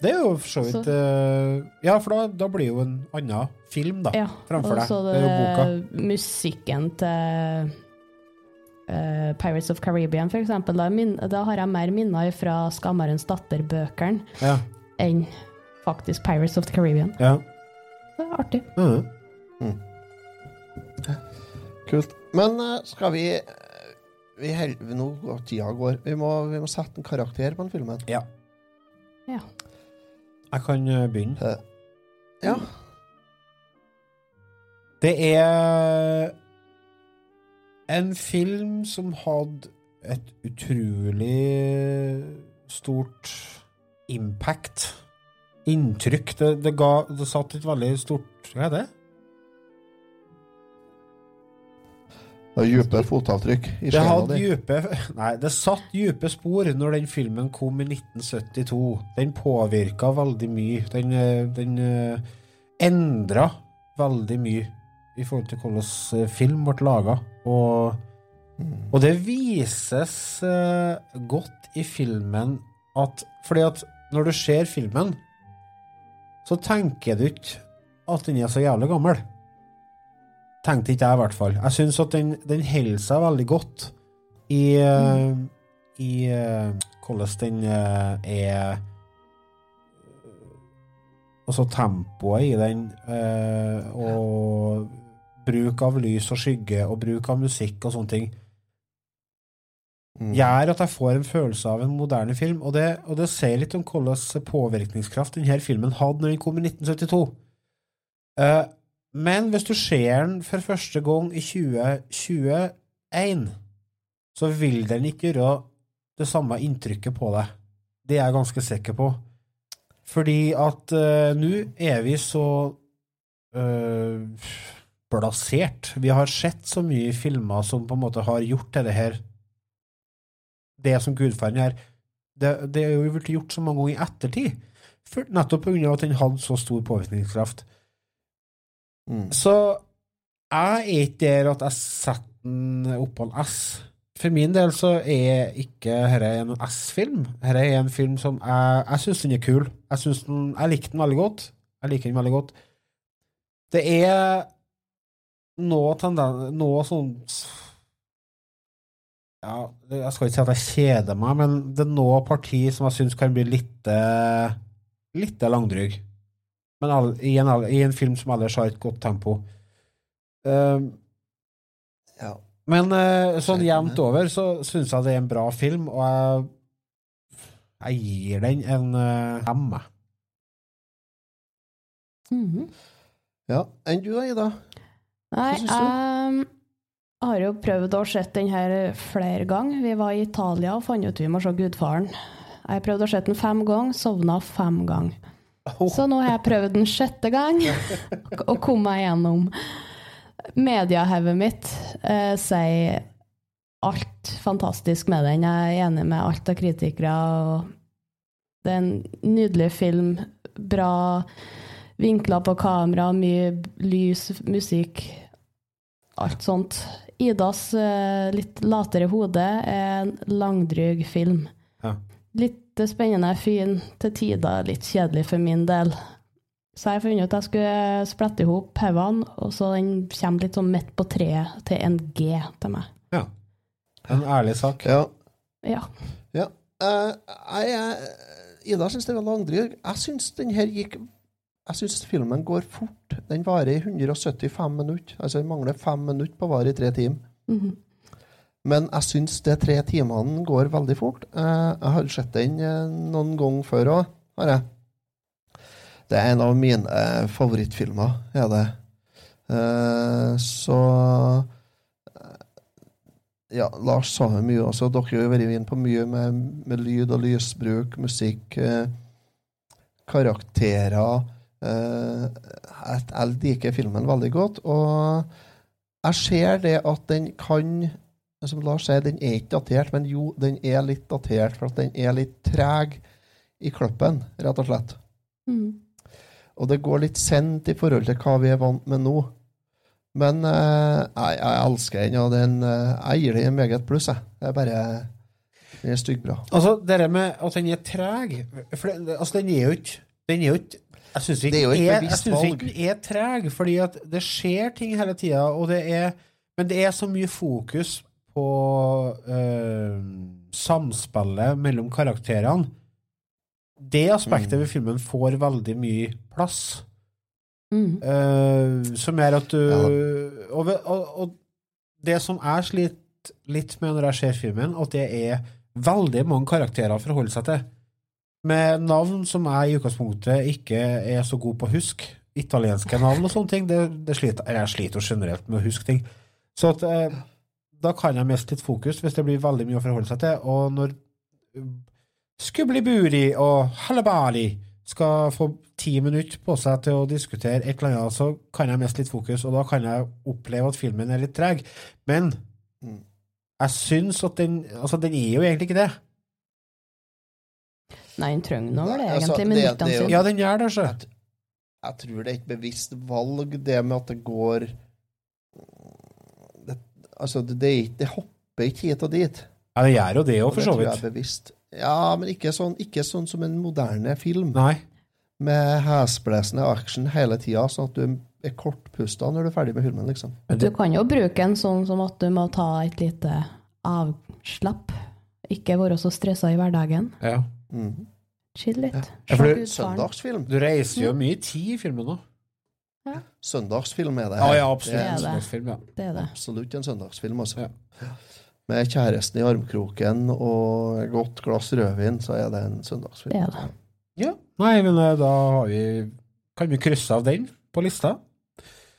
Det er jo for så vidt Så- eh, Ja, for da, da blir jo en annen film, da, Ja, framfor deg. så Det er jo boka. musikken til uh, Pirates of Caribbean, for eksempel. Da, min, da har jeg mer minner fra Skammerens datter-bøkene Ja. enn faktisk Pirates of the Caribbean. Ja. Det er artig. Mhm. Kult. Men eh, skal vi eh, vi hel, Nå går tida går. Vi må, vi må sette en karakter på den filmen. Ja. Ja. Jeg kan eh, begynne. Ja. Det er en film som hadde et utrolig stort impact. Inntrykk. Det, det ga Det satt et veldig stort Hva er det? Det er dype fotavtrykk i Det hadde di. Nei, det satt dype spor når den filmen kom i 1972. Den påvirka veldig mye. Den, den uh, endra veldig mye i forhold til hvordan eh, film ble laga. Og, og det vises uh, godt i filmen at Fordi at når du ser filmen, så tenker du ikke at den er så jævlig gammel. Tenkte ikke jeg, i hvert fall. Jeg syns at den, den holder seg veldig godt i, eh, i eh, hvordan den eh, er Altså tempoet i den, og bruk av lys og skygge, og bruk av musikk og sånne ting, gjør at jeg får en følelse av en moderne film. Og det, og det sier litt om hvilken påvirkningskraft denne filmen hadde når den kom i 1972. Uh, men hvis du ser den for første gang i 2021, så vil den ikke gjøre det samme inntrykket på deg. Det er jeg ganske sikker på. Fordi at uh, nå er vi så uh, blasert. Vi har sett så mye filmer som på en måte har gjort dette her Det som Gudfaren gjør. Det, det er jo blitt gjort så mange ganger i ettertid. For, nettopp pga. at den hadde så stor påvirkningskraft. Så jeg er ikke der at jeg setter den opp på en S. For min del så er ikke dette en S-film. Dette er en film som jeg, jeg syns den er kul. Jeg, den, jeg likte den veldig godt. Jeg liker den veldig godt. Det er noe tenden... Noe sånn Ja, jeg skal ikke si at jeg kjeder meg, men det er noe parti som jeg syns kan bli litt eh, Litt langdryg. Men all, i, en, i en film som ellers har et godt tempo. Um, ja. Men uh, sånn jevnt over så syns jeg det er en bra film, og jeg, jeg gir den en uh, fem. Mm -hmm. Ja. Enn du da, Ida? Nei, syns du? Jeg har jo prøvd å se den her flere ganger. Vi var i Italia og fant ut vi må se Gudfaren. Jeg prøvde å se den fem ganger, sovna fem ganger. Så nå har jeg prøvd den sjette gang og kom meg gjennom. Mediehodet mitt eh, sier alt fantastisk med den. Jeg er enig med alt av kritikere. Og det er en nydelig film. Bra vinkler på kamera, mye lys, musikk, alt sånt. Idas eh, litt latere hode er en langdryg film. Ja. Litt spennende, fin, til tider litt kjedelig for min del. Så jeg funnet ut at jeg skulle splette i hop hodene, og så den kommer litt sånn midt på treet til en G til meg. Ja. En ærlig sak. Ja. Ja. Ja. Uh, jeg, jeg- Ida syns det var langdryg. Jeg syns den her gikk Jeg syns filmen går fort. Den varer i 175 minutter. Altså den mangler fem minutter på å vare i tre timer. Mhm. Men jeg syns de tre timene går veldig fort. Eh, jeg har sett den eh, noen ganger før òg, har jeg. Det er en av mine eh, favorittfilmer, er det. Så Ja, Lars sa jo mye også. Dere har jo vært inne på mye med, med lyd og lysbruk, musikk, karakterer. Eh, jeg, liker filmen veldig godt, og jeg ser det at den kan Som Lars sier, den er ikke datert, men jo, den er litt datert, for at den er litt treg i kløppen, rett og slett. Mm. Og det går litt sent i forhold til hva vi er vant med nå. Men eh, jeg, jeg elsker den, og den, eh, jeg gir den en meget pluss. Jeg. Det er bare Den er styggbra. Altså, det der med at den er treg for det, altså, den er jo ikke Jeg syns ikke, er den er- er treg, fordi at det skjer ting hele tida, og det er Men det er så mye fokus på øh, samspillet mellom karakterene. Det aspektet Mm. ved filmen får veldig mye plass. mm. øh, som gjør at du og, og, og det som jeg sliter litt med når jeg ser filmen, at det er veldig mange karakterer å forholde seg til. Med navn som jeg i utgangspunktet ikke er så god på å huske. Italienske navn og sånne ting. Det, det sliter, eller jeg sliter jo generelt med å huske ting. Så at, eh, da kan jeg miste litt fokus hvis det blir veldig mye å forholde seg til. Og når Skubliburi og Halabali skal få ti minutter på seg til å diskutere et eller annet, så kan jeg miste litt fokus, og da kan jeg oppleve at filmen er litt treg. Men jeg syns at den Altså, den er jo egentlig ikke det. Nei, den trenger nå vel altså, egentlig det- minuttene det er jo- sine. Ja, den gjør det, så. Jeg tror det er et bevisst valg, det med at det går Altså, det, det, det hopper ikke hit og dit. Ja, det gjør jo det òg, Og for det så tror jeg vidt. er bevisst. Ja, men ikke sånn, ikke sånn som en moderne film. Nei. Med hesblesende action hele tida, sånn at du er kortpusta når du er ferdig med filmen, liksom. Du kan jo bruke en sånn som at du må ta et lite avslapp. Ikke være så stressa i hverdagen. Ja. Mhm. Chill litt. Ja, for du- Søndagsfilm. Du reiser jo mye tid i filmen nå. Søndagsfilm er det. Ja, her. ja, absolutt. Det er En søndagsfilm, ja. Det er det. absolutt en søndagsfilm, altså. Med kjæresten i armkroken og godt glass rødvin, så er det en søndagsfilm. Det er det. Ja. Nei, men eh, da har vi Kan vi krysse av den på lista?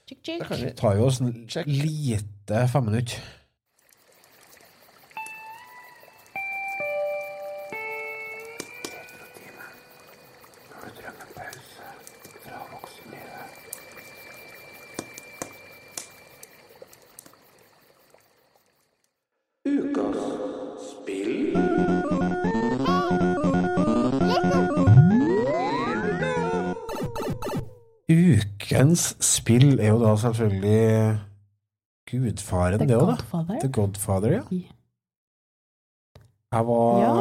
Check, check. Det. Det tar jo oss en lite fem minutter. Ukens spill er jo da selvfølgelig Gudfaren, The det òg, da. The Godfather, ja. Jeg var, Ja.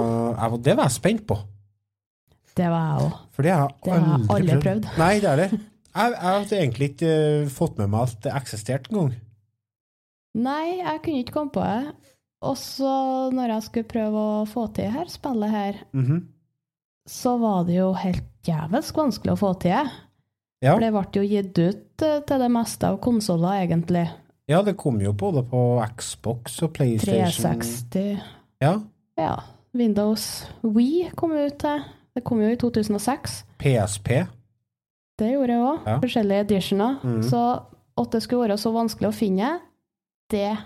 jeg var, det var jeg spent på. Det var jeg òg. For det har jeg Det aldri aldri prøvd. prøvd. Nei, det er det. Jeg, jeg hadde egentlig ikke eh, fått med meg at det eksisterte engang. Nei, jeg kunne ikke komme på det. Og så, når jeg skulle prøve å få til her spillet her, Mhm. så var det jo helt jævelsk vanskelig å få til. Ja. For det ble jo gitt ut eh, til det meste av konsoller, egentlig. ja, det kom jo både på Xbox og PlayStation. 360 Ja. Ja. Windows Wii kom ut til. Det kom jo i 2006. PSP. Det gjorde jeg òg. Ja. Forskjellige editioner. Mm. Så at det skulle være så vanskelig å finne, det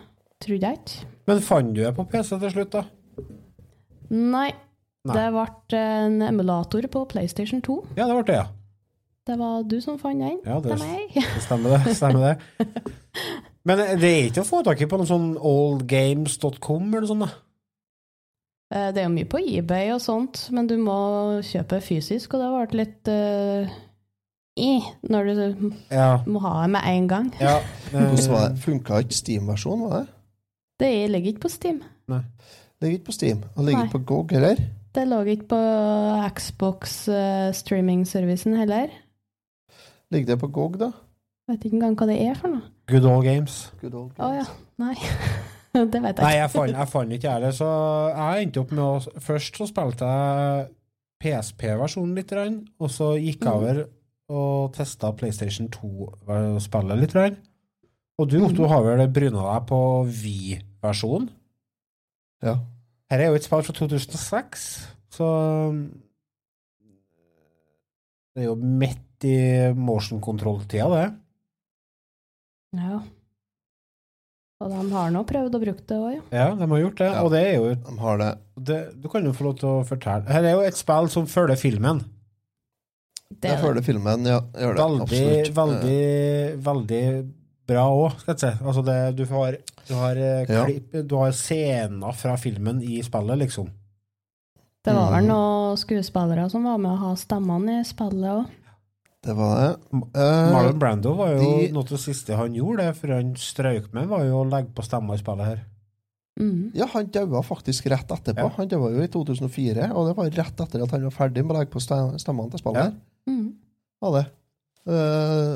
trodde jeg ikke. Men fant du det på PC til slutt, da? Nei. Nei. Det ble en emulator på PlayStation 2. Ja, det ble det, ja. Det var du som fant den. Ja, det, til meg. det stemmer det. Stemmer det. Men det er ikke å få tak i på noe sånn oldgames.com eller sånn, da? Eh, Det er jo mye på eBay og sånt, men du må kjøpe fysisk, og det har vært litt uh, i når du Ja. må ha det med en gang. ja Hvordan var det? Funka ikke Steam-versjonen, var det? Det ligger ikke på Steam. Ligger ikke på Steam. Og ligger ikke på GOG heller. Det lå ikke på Xbox uh, streaming-servicen heller. Ligger det på GOG, da? Vet ikke engang hva det er for noe. Good old games. Good old Å ja. Nei. det vet jeg Nei, ikke. jeg fant, jeg fant ikke det, så jeg endte opp med å Først så spilte jeg PSP-versjonen litt, og så gikk jeg over og testa PlayStation 2-spillet litt. Og du, Otto, har vel bryna deg på Vi-versjonen? Ja. Her er jo et spill fra 2006, så Det er jo midt i motion control-tida, det. Ja. Og de har nå prøvd å bruke det òg, ja. Ja, de har gjort det, Ja. og det er jo De har det. det, Du kan jo få lov til å fortelle. Her er jo et spill som følger filmen. Det Jeg er følger filmen, ja. Gjør det. Veldig, Absolutt. Eh, veldig, veldig bra òg, skal jeg si. Altså det, du har, du har, klipp, Ja. du har scener fra filmen i spillet, liksom. Det var vel Mhm. noen skuespillere som var med å ha stemmene i spillet òg. Det var det. Uh, Marlon Brando var jo de- noe av det siste han gjorde, det, før han strøk med, var jo å legge på stemmer i spillet her. Mm. Ja, han daua faktisk rett etterpå. Ja. Han daua jo i 2004, og det var rett etter at han var ferdig med å legge på stem- stemmene til spillet. Ja. Mm. Var det. Uh,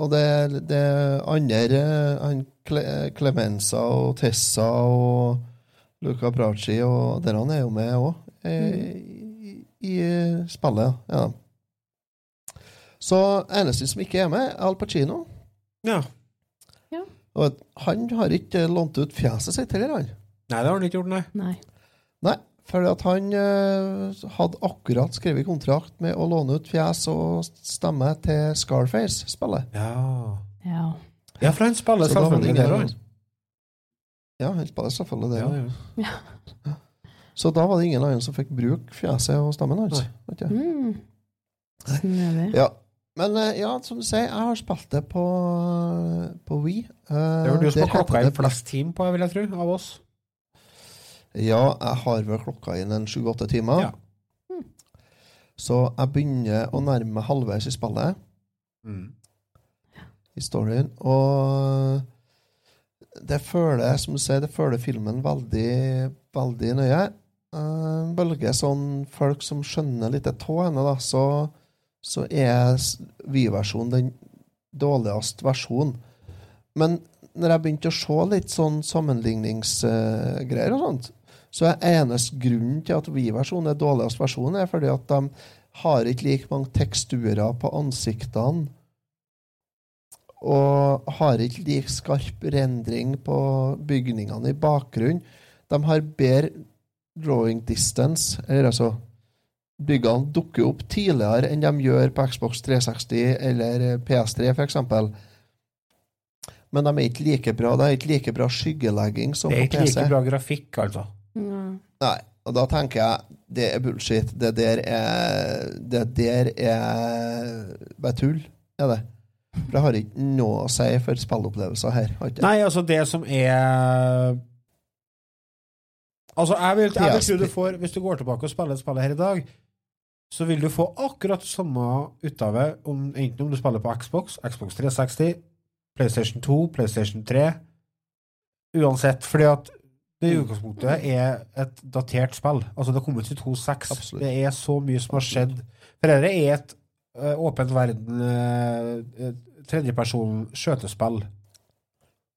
og det, det andre eh, han Cle Clemenza og Tessa og Luca Bracci og der han er jo med òg i, i spillet. Ja. Så eneste som ikke er med, er Al Pacino. Ja. Og han har ikke lånt ut fjeset sitt heller, han. Nei, det har han ikke gjort, nei. Nei. Nei, for at han uh, hadde akkurat skrevet kontrakt med å låne ut fjes og stemme til Scarface-spillet. Ja. Ja. ja, for han spiller selvfølgelig der òg. Ja, han spiller selvfølgelig det. Ja, Ja, ja. Så da var det ingen annen som fikk bruke fjeset og stemmen hans. vet du. Mm. Snøvig. Ja. Men eh, ja, som du sier, jeg har spilt det på, på Wii. Uh, Det var du som har klokka inn flest team på, vil jeg tro, av oss. Ja, jeg har vel klokka inn en sju-åtte timer. Ja. Så jeg begynner å nærme meg halvveis i spillet. Mm. i storyen. Og det føler, som du sier, det føler filmen veldig, veldig nøye. Uh, bølger sånn folk som skjønner litt av henne, da, så, så er Vi-versjonen den dårligste versjonen. Men når jeg begynte å se litt sånn sammenligningsgreier og sånt, så er eneste grunnen til at Vi-versjonen er dårligst versjonen, er fordi at de har ikke like mange teksturer på ansiktene. Og har ikke like skarp rendring på bygningene i bakgrunnen. De har bedre drawing distance, eller altså Byggene dukker opp tidligere enn de gjør på Xbox 360 eller PS3, f.eks. Men de er ikke like bra. Det er ikke like bra skyggelegging som Det er ikke like bra grafikk, altså. Nei, og da tenker jeg det er bullshit. Det der er Det der er bare tull, er det. For det har ikke noe å si for spillopplevelser her. har ikke? Nei, altså, det som er Altså, jeg vil, jeg vil tro du får Hvis du går tilbake og spiller spillet her i dag, så vil du få akkurat samme ut av det, om, enten om du spiller på Xbox, Xbox 360, PlayStation 2, PlayStation 3 Uansett, fordi at det i utgangspunktet er et datert spill. Altså, det har kommet til 2.6. Det er så mye som har skjedd. For dette er et uh, åpent verden, uh, tredjeperson skjøtespill.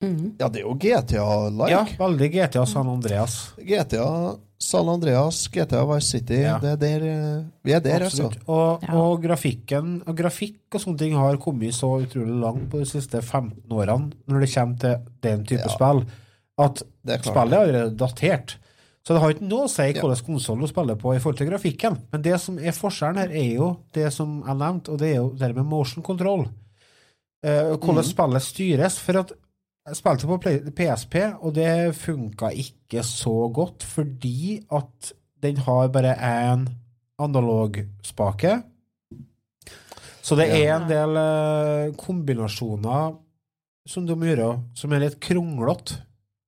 Ja, det er jo GTA-like. Ja, veldig GTA San Andreas. GTA San Andreas, GTA Vice City. Det er der, eh, vi er der, Absolutt. altså. Og, og grafikken og grafikk og sånne ting har kommet så utrolig langt på de siste 15 årene når det kommer til den type spill, at er spillet er allerede datert. Så det har ikke noe å si hvilken konsoll du spiller på i forhold til grafikken. Men det som er forskjellen her, er jo det som jeg nevnte, og det er jo det med motion control. Eh, hvordan mm. spillet styres. For at jeg spilte på PSP, og det funka ikke så godt fordi at den har bare én analogspake. Så det er en del eh, kombinasjoner som du må gjøre, som er litt kronglete.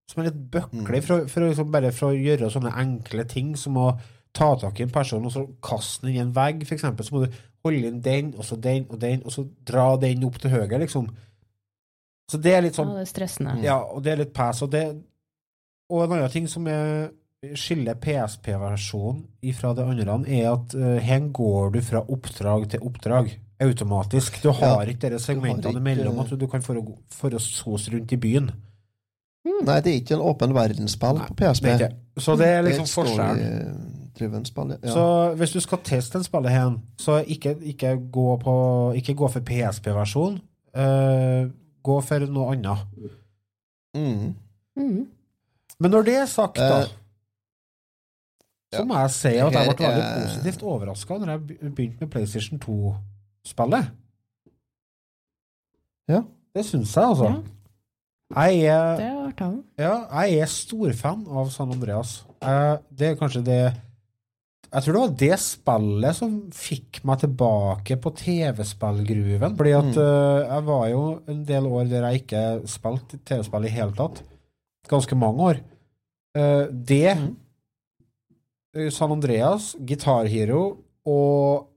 Som er litt bøklig, for, å- for liksom bare for å gjøre sånne enkle ting som å ta tak i en person og så kaste den i en vegg, f.eks. Så må du holde inn den, og så den, og den, og så dra den opp til høyre, liksom. Så det er litt sånn Ja, det er stressende. Ja, og det er litt pass. Og, det, og en annen ting som er, skiller PSP-versjonen fra det andre, er at uh, her går du fra oppdrag til oppdrag automatisk. Du har Ja, ikke de segmentene ikke- imellom at du kan få å, for å sose rundt i byen. Nei, det er ikke en åpen verdensspill på PSP. det. Så det er liksom forskjellen. spill, ja. Så hvis du skal teste en spillet her, så ikke, ikke, gå, på, ikke gå for PSP-versjon. eh, gå for noe annet. Mm. Mm. Men når det er sagt, da, Eh, så må jeg si at jeg ble veldig er- positivt overraska når jeg begynte med PlayStation 2-spillet. Ja. Det syns jeg, altså. Jeg er, ja, jeg er storfan av San Andreas. Eh, det er kanskje det Jeg tror det var det spillet som fikk meg tilbake på TV-spillgruven. Fordi at Mm. uh, jeg var jo en del år der jeg ikke spilte TV-spill i hele tatt. Ganske mange år. Uh, det Mm. eh, San Andreas, Guitar Hero og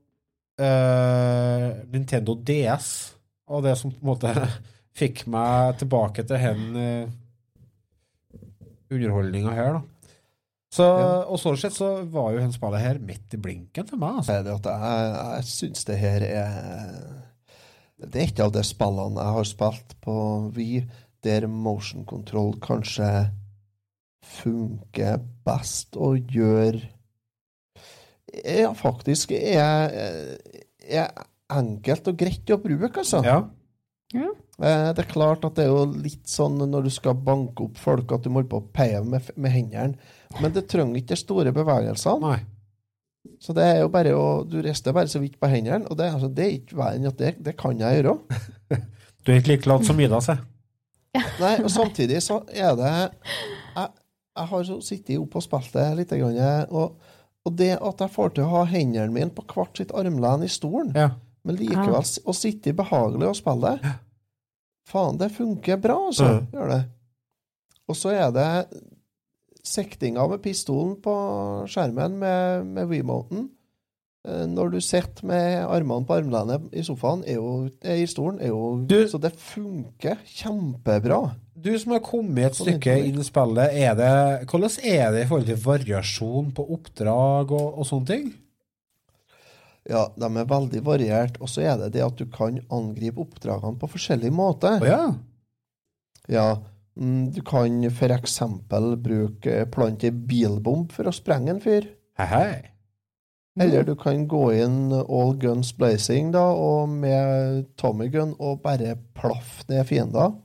uh, Nintendo DS og det som på en måte fikk meg tilbake til den underholdninga her, da. Så, Og sånn sett så var jo hennes spillet her midt i blinken for meg. altså. det at jeg, jeg syns det her er Det er ikke av de spillene jeg har spilt på Wii der motion control kanskje funker best og gjør Ja, faktisk er, er enkelt og greit å bruke, altså. Ja. Eh, Det er klart at det er jo litt sånn når du skal banke opp folk, at du må holde på å peie med, med hendene. Men det trenger ikke de store bevegelsene. Nei. Så det er jo bare å Du rister bare så vidt på hendene, og det, altså, det er ikke verre enn at det, det kan jeg gjøre. Du er ikke like lat som Ida, se. Nei, og samtidig så er det Jeg, jeg har sittet oppe og spilt det litt, og, og det at jeg får til å ha hendene mine på hvert sitt armlen i stolen, Ja. Men likevel å sitte behagelig og spille Faen, det funker bra, altså. Ja. Gjør det. Og så er det siktinga med pistolen på skjermen med, med remoten. Eh, Når du sitter med armene på armlenet i sofaen, er jo, er i stolen, er jo Så det funker kjempebra. Du som har kommet et På stykke inn i spillet, er det, hvordan er det i forhold til variasjon på oppdrag og, og sånne ting? Ja, de er veldig variert. Og så er det det at du kan angripe oppdragene på forskjellig måte. Å ja. Ja, mm, du kan for eksempel bruke plante bilbomb for å sprenge en fyr. Hei, hei. Eller du kan gå inn all guns blazing da, og med Tommy gun og bare plaffe ned fiender.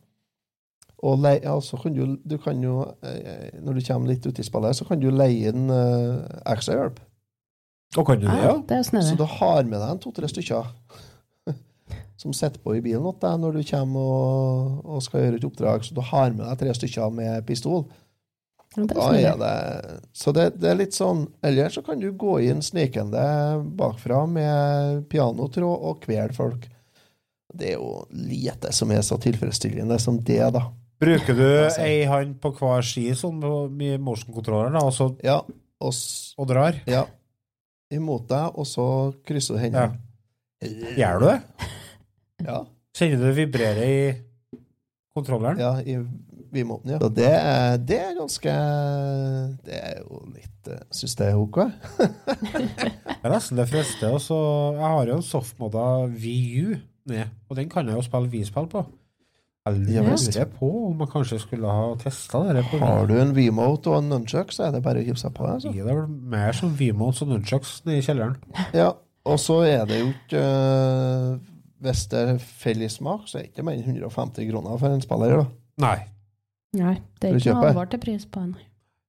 Og lei, altså kan du, du kan jo, eh, når du kommer litt ut i spillet, så kan du leie inn uh, ekstrahjelp. Og kan du det, ja? Det er Så du har med deg en to-tre stykker som sitter på i bilen åt deg når du kommer og, og skal gjøre et oppdrag. Så du har med deg tre stykker med pistol. Ja, det er Da er det Så det, det er litt sånn Eller så kan du gå inn snikende bakfra med pianotråd og kvele folk. Det er jo lite som er så tilfredsstillende som det, da. Bruker du Altså. ei hand på hver ski sånn med motion-kontrolleren, da, og så Ja, og, og drar? ja. Imot deg, og så krysser du hendene. Gjør du det? Ja. Kjenner du det vibrerer i kontrolleren? Ja, i Wiimoten, ja. Så det er, det er ganske Det er jo litt eh, Syns det er OK. Det er nesten det friste. Og jeg har jo en softmoda VU ned, og den kan jeg jo spille V-spill på. Jeg Ja, lurer på om jeg kanskje skulle ha testa det. På Har du en Wiimote og en nunchuck, så er det bare å hive seg på det. Altså. Det er vel mer som V-modes og nunchucks nede i kjelleren. Ja, og så er det jo ikke øh, Hvis det er felles smak, så er det ikke mer enn 150 kroner for en spiller. da. Nei. Nei, det er ikke noe til pris på den.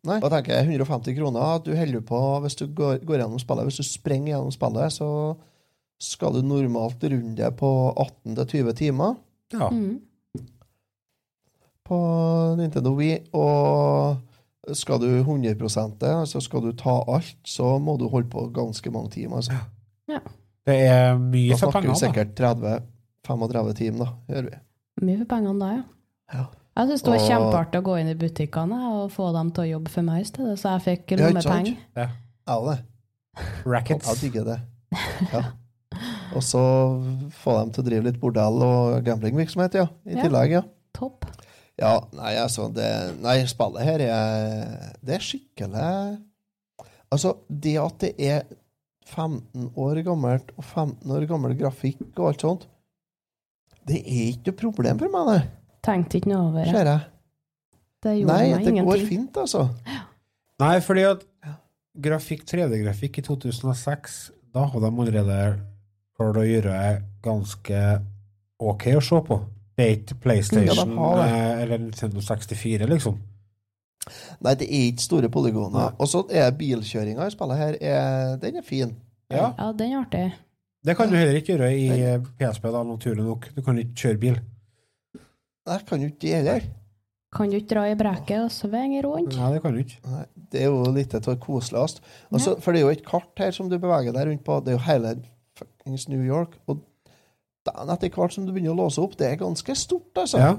Nei. Da tenker jeg 150 kroner at du holder på hvis du går, går gjennom spillet. Hvis du sprenger gjennom spillet, så skal du normalt runde det på 18-20 timer Ja. Mm. På Nintendo Wii. Og skal du 100% altså skal du ta alt, så må du holde på ganske mange timer. Altså. Det er mye for pengene, Da for snakker vi pengene, da. sikkert 30-35 timer, da. Gjør vi. Mye for pengene da, ja. Ja. Jeg syns det var Og- kjempeartig å gå inn i butikkene og få dem til å jobbe for meg i stedet, så jeg fikk Ja, lommepenger. Ja. Ja, det. Rackets. Jeg digger det. Ja. Og så få dem til å drive litt bordell og gamblingvirksomhet, ja. I Ja. tillegg, ja. Topp. Ja, nei, altså det, Nei, spillet her er Det er skikkelig Altså, det at det er 15 år gammelt og 15 år gammel grafikk og alt sånt, det er ikke noe problem for meg, det. Tenkte ikke noe over det. Ser jeg. Det gjorde Nei, meg det går fint, altså. Nei, fordi at grafikk, 3D-grafikk i 2006, da hadde de allerede klart å gjøre ganske ok å se på. Det er ikke PlayStation eh, eller Nintendo 64, liksom. Nei, det er ikke store polygoner. Og så er bilkjøringa i spillet her er, Den er fin. Ja. Ja, den er artig. Det kan du heller ikke gjøre i eh, PSP, da, naturlig nok. Du kan ikke kjøre bil. Nei, kan du ikke det heller. Kan du ikke dra i brekket og svinge rundt? Nei, det kan du ikke. Nei, det er jo litt av koseligst. Altså, for det er jo et kart her som du beveger deg rundt på. Det er jo hele fuckings New York. Og den etter hvert som du begynner å låse opp, det er ganske stort, altså. Ja.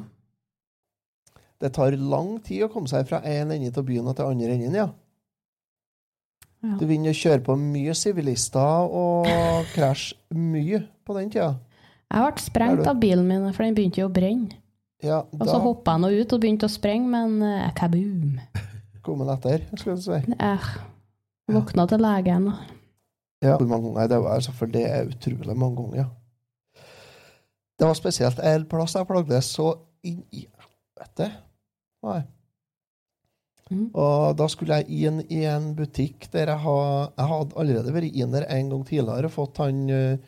Det tar lang tid å komme seg fra én ende av byen og til andre enden, ja. Ja. Du begynner å kjøre på mye sivilister og krasje mye på den tida. Jeg ble sprengt av bilen min, for den begynte jo å brenne. Ja, Og så da hoppa jeg nå ut og begynte å sprenge, men uh, kaboom. kom han etter, skal du si. Eh, våkna til legen. Ja. Mange ganger det var, altså, for det er utrolig mange ganger, ja. Det var spesielt en plass jeg plagdes så inn i helvete. Nei. Mm. Og da skulle jeg inn i en butikk der jeg, ha, jeg hadde allerede vært inn der en gang tidligere og fått han uh,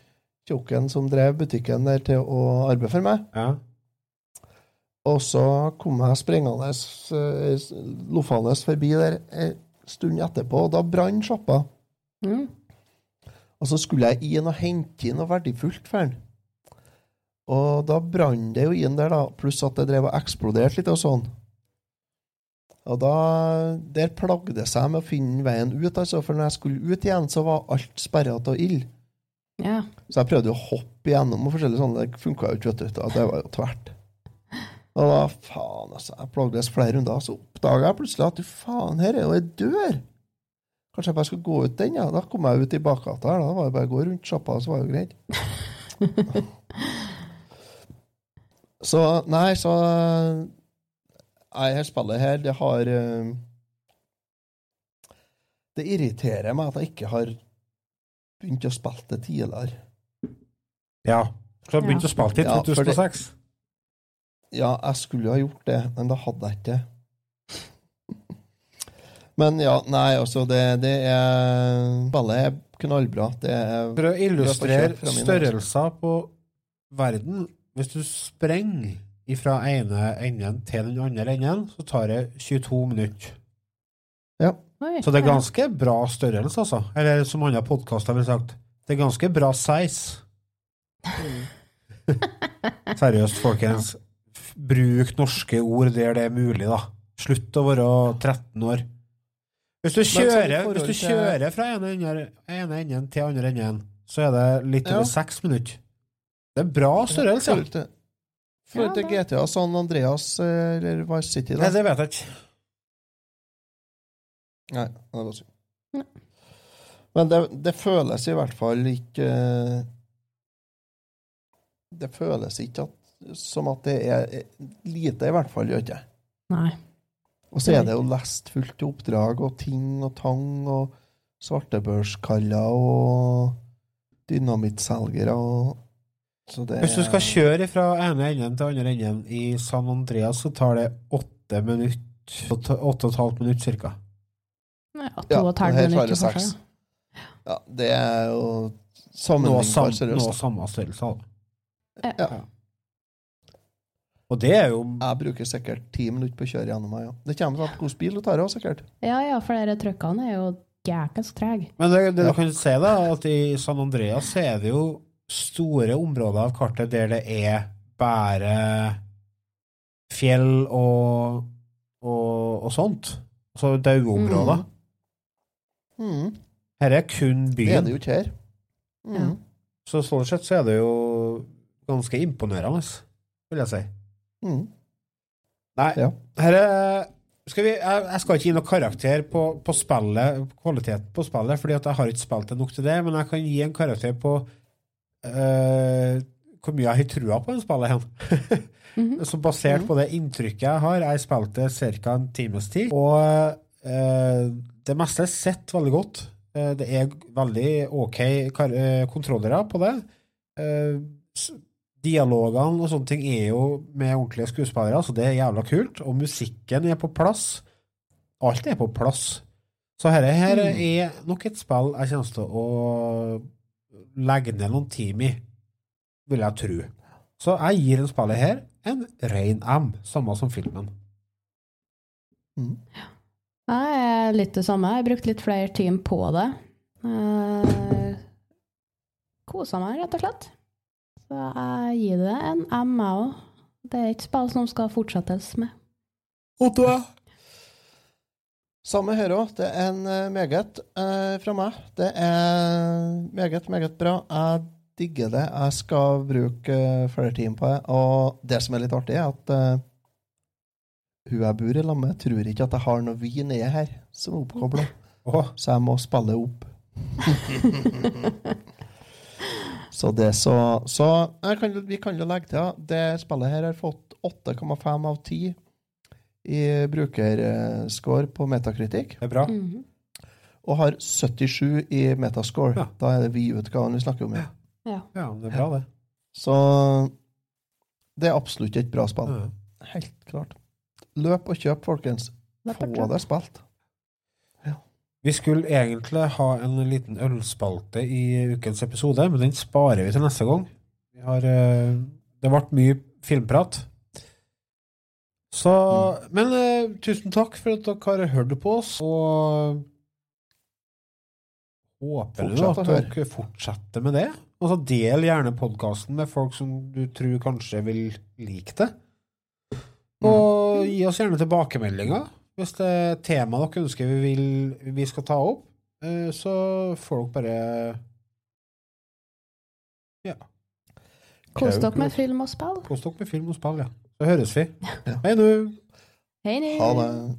tjukken som drev butikken der, til å arbeide for meg. Ja. Og så kom jeg springende uh, loffende forbi der en stund etterpå, og da brant sjappa. Mm. Og så skulle jeg inn og hente inn noe verdifullt for den. Og da brant det jo inn der, da, pluss at det drev og eksploderte litt og sånn. Og da Der plagde det seg med å finne veien ut, altså, for når jeg skulle ut igjen, så var alt sperra av ild. Ja. Så jeg prøvde å hoppe igjennom og forskjellig sånn, det funka jo ikke, vet du. Det var jo tvert. Og da, faen, altså, jeg plagdes flere runder, så oppdaga jeg plutselig at du faen, her er jo ei dør. Kanskje jeg bare skulle gå ut den, ja. Da kom jeg ut i bakgata her, da var det bare å gå rundt sjappa, så var det jo greit. så, nei, så Jeg her spillet her, det har eh, Det irriterer meg at jeg ikke har begynt å spille det tidligere. Ja. Du har begynt å spille det i Ja, det- 2006. Ja, jeg skulle ha gjort det, men da hadde jeg ikke det. Men ja, nei, altså, det, det er Spillet er knallbra. Det er For å illustrere størrelser på verden Hvis du sprenger fra ene enden til den andre enden, så tar det 22 minutter. Ja. Oi, Så det er ja. ganske bra størrelse, altså. Eller som andre podkaster ville sagt, det er ganske bra size. Seriøst, folkens. Bruk norske ord der det er mulig, da. Slutt å være 13 år. Hvis du kjører, hvis du kjører fra ene enden, til andre enden, så er det litt over seks minutter. Det er bra størrelse. Ja. forhold til GTA San Andreas eh, eller Vice City, da. Nei, det vet jeg ikke. Nei, det var synd. Men det, det føles i hvert fall ikke eh, Det føles ikke at, som at det er lite, i hvert fall, gjør ikke? Nei. Og så er det jo lest fullt til oppdrag og ting og tang og svartebørskaller og dynamittselgere og det Hvis du skal kjøre fra ene enden til andre enden i San Andreas, så tar det åtte minutter. Åtte og et halvt minutt, cirka. Ja, to Ja, og et halvt minutt det for Ja, det er jo Nå, sammenlignbart sam, seriøst. nå samme størrelse. da. Ja. Og det er jo Jeg bruker sikkert ti minutter på å kjøre gjennom meg, ja. Det kommer an på hvilken bil du tar òg, sikkert. Ja, ja, for dere trøkkene er jo Gækens trege. Men det, det Ja. du kan se, da, at i San Andreas er det jo store områder av kartet der det er bare fjell og, og, og sånt. Altså daueområder. Mm. Her er kun byen. Det er det jo ikke her. Mm. Så sånn sett så er det jo ganske imponerende, vil jeg si. Mm. Nei, Ja. her er skal vi, jeg, jeg skal ikke gi noen karakter på, på spillet, kvaliteten på spillet, fordi at jeg har ikke spilt det nok til det, men jeg kan gi en karakter på eh, hvor mye jeg har trua på det spillet. hen. -hmm. Så basert på det inntrykket jeg har, jeg spilte ca. en times tid, og uh, det meste er sett veldig godt. Uh, det er veldig ok kontrollere på det. Dialogene og sånne ting er jo med ordentlige skuespillere, så det er jævla kult. Og musikken er på plass. Alt er på plass. Så dette her er nok et spill jeg kommer til å legge ned noen team i, vil jeg tro. Så jeg gir en spillet her en rein M, samme som filmen. Jeg er litt det samme. Jeg har brukt litt flere team på det. Uh, Kosa meg, rett og slett. Så jeg gir det en M, jeg òg. Det er et spill som skal fortsettes med. Samme her òg. Det er en eh, meget eh, fra meg. Det er meget, meget bra. Jeg digger det. Jeg skal bruke eh, flere timer på det. Og det som er litt artig, er at eh, hun jeg bor i lag med, tror ikke at jeg har noe vi nede her som er oppkobla. Så jeg må spille opp. så det så Så kan, vi kan jo legge til at det spillet her har fått 8,5 av 10 i brukerscore på metakritikk. Det er bra. Mhm. Og har 77 i metascore. Da er det vi-utgaven vi snakker om. Ja. Ja. Ja, det er bra, det. Så det er absolutt et bra spill. Helt klart. Løp og kjøp, folkens. Få det spilt. Vi skulle egentlig ha en liten ølspalte i ukens episode, men den sparer vi til neste gang. Vi har, eh, det ble mye filmprat. Så, men eh, tusen takk for at dere har hørt på oss, og håper du at dere fortsetter med det. Og så del gjerne podkasten med folk som du tror kanskje vil like det. Og gi oss gjerne tilbakemeldinger. Hvis det er tema dere ønsker vi, vil, vi skal ta opp, eh, så får dere bare Ja. Kos dere med film og spill. Kos dere med film og spill, ja. Så høres vi. Hei nå. Hei, Ha det.